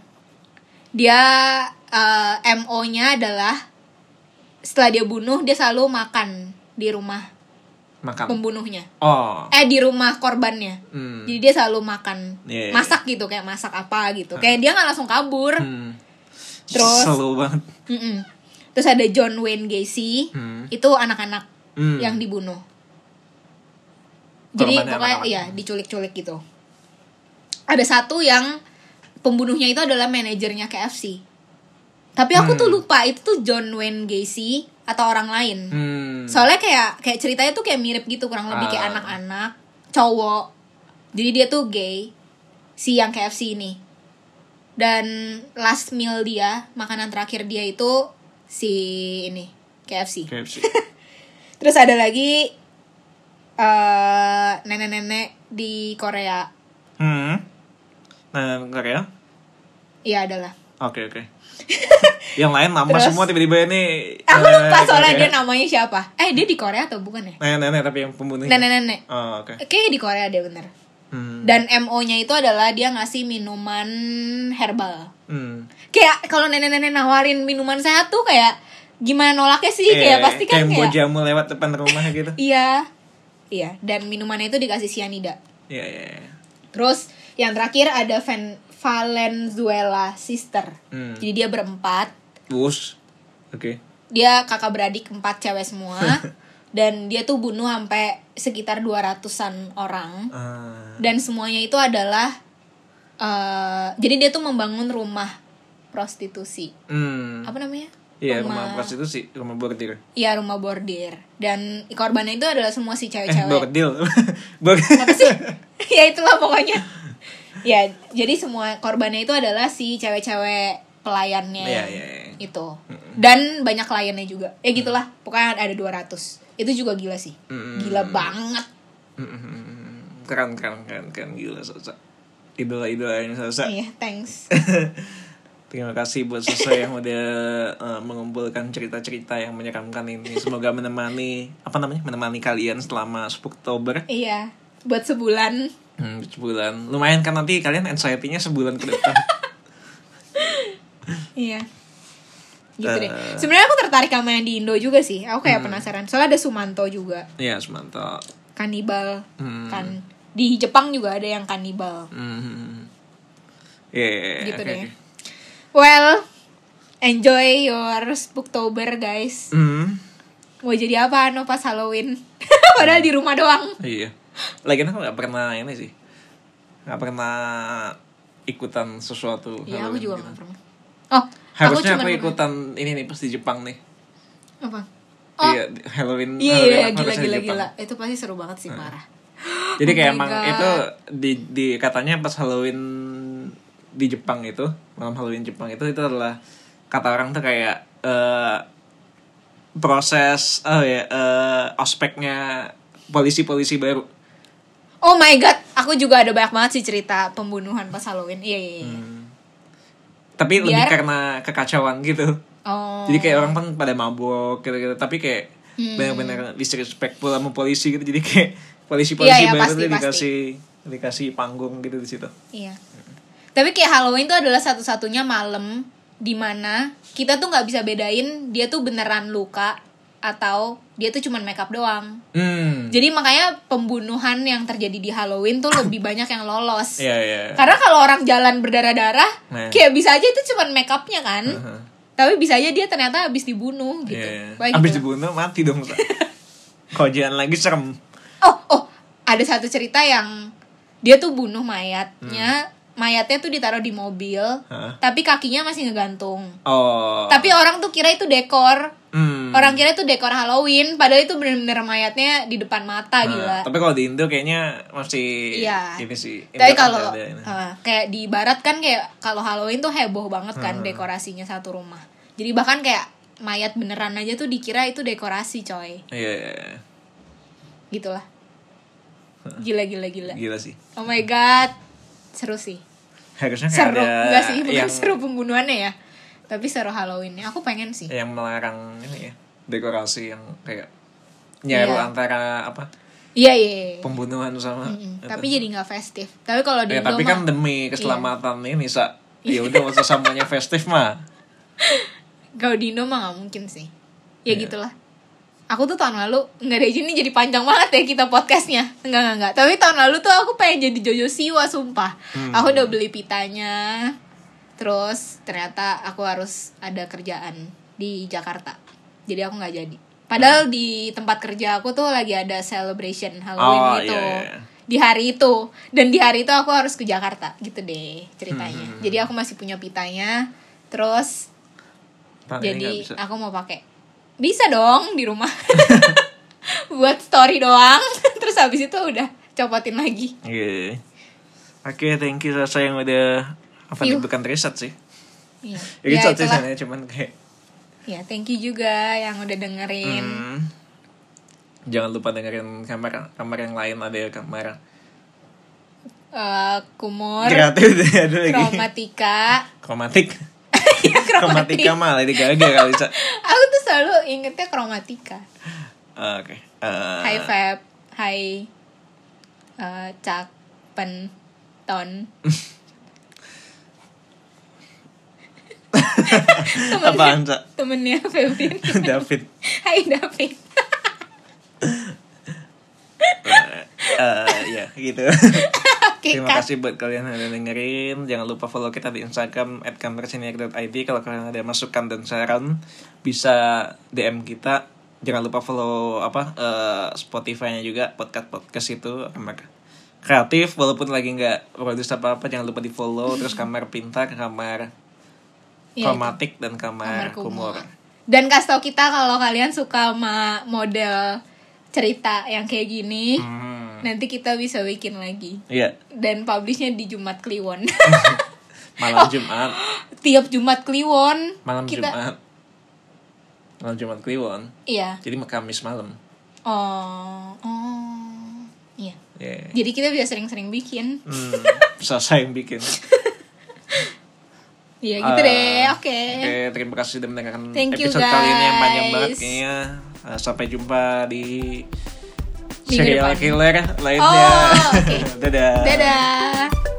Dia eh, MO-nya adalah setelah dia bunuh dia selalu makan di rumah Makan. pembunuhnya. Oh. Eh di rumah korbannya. Hmm. Jadi dia selalu makan. Iya, iya, Masak gitu kayak masak apa gitu. Kayak dia nggak langsung kabur. Hmm. Terus- Selalu banget. Mm-mm. Terus ada John Wayne Gacy. Hmm. Itu anak-anak Hmm. yang dibunuh. Jadi pokoknya iya diculik-culik gitu. Ada satu yang pembunuhnya itu adalah manajernya KFC. Tapi aku tuh Hmm. lupa itu tuh John Wayne Gacy atau orang lain. Hmm. Soalnya kayak kayak ceritanya tuh kayak mirip gitu kurang lebih kayak Ah. anak-anak cowok. Jadi dia tuh gay si yang KFC ini. Dan last meal dia, makanan terakhir dia itu si ini KFC. KFC. [laughs] Terus ada lagi eh nenek-nenek di Korea. hmm. Nah, Korea? Iya adalah. Oke, oke. [laughs] yang lain nama Terus- semua tiba-tiba ini Aku eh, lupa soalnya dia namanya siapa. Eh dia di Korea atau bukan ya? Nenek-nenek tapi yang pembunuhnya. Nenek-nenek. Oh, oke. Kayaknya di Korea dia bener. Hmm. Dan MO-nya itu adalah dia ngasih minuman herbal. Hmm. Kayak kalau nenek-nenek nawarin minuman sehat tuh kayak gimana nolaknya sih? kayak Eh, pasti kan kayak kayak, jamu lewat depan rumah [laughs] gitu. Iya. Iya, dan minumannya itu dikasih cyanida. Iya, iya, iya. Terus yang terakhir ada Van Valenzuela Sister. Hmm. Jadi dia berempat. Bus. Oke. Dia kakak beradik empat cewek semua. [laughs] dan dia tuh bunuh sampai sekitar 200-an orang. Ah. Dan semuanya itu adalah eh jadi dia tuh membangun rumah prostitusi. Hmm. Apa namanya? Iya, rumah prostitusi, rumah bordir. Iya, rumah bordir. Dan korbannya itu adalah semua si Eh, cewek-cewek. bordil. Bor- apa sih [laughs] [laughs] ya itulah pokoknya ya jadi semua korbannya itu adalah si cewek-cewek pelayannya Iya, iya, iya. itu dan banyak kliennya juga ya gitulah pokoknya ada 200 itu juga gila sih Mm. gila banget keren, keren, keren, keren. Gila, Sasa. Idola-idola ini Sasa. iya thanks [laughs] Terima kasih buat Sasa yang udah eh, mengumpulkan cerita-cerita yang menyeramkan ini. Semoga menemani apa namanya? Menemani kalian selama Spooktober. iya buat sebulan Hmm, sebulan. Lumayan kan nanti kalian anxiety-nya sebulan ke depan. [laughs] iya gitu deh Eh. sebenarnya aku tertarik sama yang di Indo juga sih aku Hmm. kayak penasaran soalnya ada Sumanto juga Iya, Sumanto. kanibal Hmm. kan di Jepang juga ada yang kanibal Hmm. Iya, iya, iya, gitu oke, deh. Well, enjoy your Spooktober guys. Hmm. Mau jadi apa no pas Halloween? [laughs] Padahal di rumah doang. Iya. Lagian aku gak pernah ini sih. Gak pernah ikutan sesuatu. Iya, aku juga gitu. gak pernah. Oh, Harusnya aku, pernah- ikutan ini nih pas di Jepang nih. Apa? Oh, Iya, Halloween. iya Halloween iya harusnya gila gila gila. Itu pasti seru banget sih parah. Jadi Oh kayak emang God. itu di di katanya pas Halloween di Jepang itu, malam Halloween Jepang itu itu adalah kata orang tuh kayak eh proses oh ya eh, ospeknya polisi-polisi baru. Oh my god, aku juga ada banyak banget sih cerita pembunuhan pas Halloween. Iya iya iya. Hmm. Tapi lebih Biar- karena kekacauan gitu. Oh. Jadi kayak orang kan pada mabok gitu-gitu, tapi kayak Hmm. benar-benar disrespectful sama polisi gitu. Jadi kayak polisi-polisi Iya, iya, baru pasti, tuh pasti. dikasih dikasih panggung gitu di situ. Iya. Tapi kayak Halloween tuh adalah satu-satunya malam di mana kita tuh nggak bisa bedain dia tuh beneran luka atau dia tuh cuman makeup doang. Hmm. Jadi makanya pembunuhan yang terjadi di Halloween tuh lebih [coughs] banyak yang lolos. Iya, iya. Karena kalau orang jalan berdarah-darah, Nah. kayak bisa aja itu cuman makeupnya kan. Heeh. Tapi bisa aja dia ternyata habis dibunuh gitu. Iya. Kayak Abis gitu. dibunuh mati dong. [laughs] Kalau jalan lagi serem. Oh, oh, ada satu cerita yang dia tuh bunuh mayatnya. Mayatnya tuh ditaruh di mobil, Hah? tapi kakinya masih ngegantung. Oh. Tapi orang tuh kira itu dekor. Hmm. Orang kira itu dekor Halloween, padahal itu bener-bener mayatnya di depan mata gila. tapi kalau di Indo kayaknya masih Iya. ini sih. Indo Tapi kalau uh, kayak di barat kan kayak kalau Halloween tuh heboh banget kan dekorasinya satu rumah. Jadi bahkan kayak mayat beneran aja tuh dikira itu dekorasi coy. Iya, iya, iya. Gitulah. Gila gila gila. gila sih. Oh my god. Seru sih. Harusnya nggak Seru. ada Enggak sih, bukan yang seru pembunuhannya ya. Tapi seru Halloweennya. Aku pengen sih. yang melarang ini ya dekorasi yang kayak nyaru Iya. antara apa Iya iya. iya. pembunuhan sama Mm-mm. itu. Tapi jadi nggak festif. Tapi kalau di ya, Indo tapi kan demi keselamatan ini sa [laughs] ya udah masa samanya festif mah Kalau di Indo mah gak mungkin sih Ya Iya. gitulah Aku tuh tahun lalu Nggak ada ini jadi panjang banget ya kita podcastnya. Enggak, enggak, enggak Tapi tahun lalu tuh aku pengen jadi Jojo Siwa sumpah. Hmm. Aku udah beli pitanya. Terus ternyata aku harus ada kerjaan Di Jakarta. Jadi aku nggak jadi. Padahal di tempat kerja aku tuh lagi ada celebration Halloween Oh, gitu. iya, iya. Di hari itu. Dan di hari itu aku harus ke Jakarta Gitu deh ceritanya. Hmm, Jadi aku masih punya pitanya. Terus nggak jadi aku mau pakai bisa dong di rumah [laughs] buat story doang [laughs] terus habis itu udah copotin lagi Iya. Oke, thank you Sasa yang udah apa nih bukan riset sih. Iya. [laughs] Ya, Ya, riset sih cuman kayak Ya, thank you juga yang udah dengerin. hmm, jangan lupa dengerin kamar kamar yang lain ada ya kamar Eh, kumur, kreatif ada lagi kromatika. kromatik kromatik. kromatika mah Lady Gaga kali. [laughs] Aku tuh selalu ingetnya kromatika. Ah, Oke. Eh, Hai Feb, hai eh, Cak, Pen, Ton. [laughs] Temennya- Apaan, Sa? Temennya Febrin. [laughs] David. Hai David. Eh, ya gitu. Oke, Terima kasih buat kalian yang udah dengerin. Jangan lupa follow kita di Instagram @kamersenior.id. Kalau kalian ada masukan dan saran bisa DM kita. Jangan lupa follow apa eh, Spotify-nya juga podcast podcast itu kamar kreatif walaupun lagi nggak produce apa apa jangan lupa di follow [laughs] terus kamar pintar kamar Iya, kromatik dan kamar, kamar kumur. kumur. Dan kasih tau kita kalau kalian suka sama model cerita yang kayak gini, Hmm. Nanti kita bisa bikin lagi. Iya, Dan publishnya di Jumat Kliwon. [laughs] malam Jumat, [laughs] Tiap Jumat Kliwon malam kita Jumat. Malam Jumat Kliwon. iya. Jadi Kamis malam. Oh, oh. Iya. Yeah. Jadi kita bisa sering-sering bikin. Hmm, [laughs] selesai yang bikin. Iya gitu Eh, deh. Oke. Oke, terima kasih sudah mendengarkan Thank you, episode kali ini yang panjang guys. banget kayaknya. Eh, sampai jumpa di serial killer lainnya. Oh, okay. [laughs] Dadah. Dadah.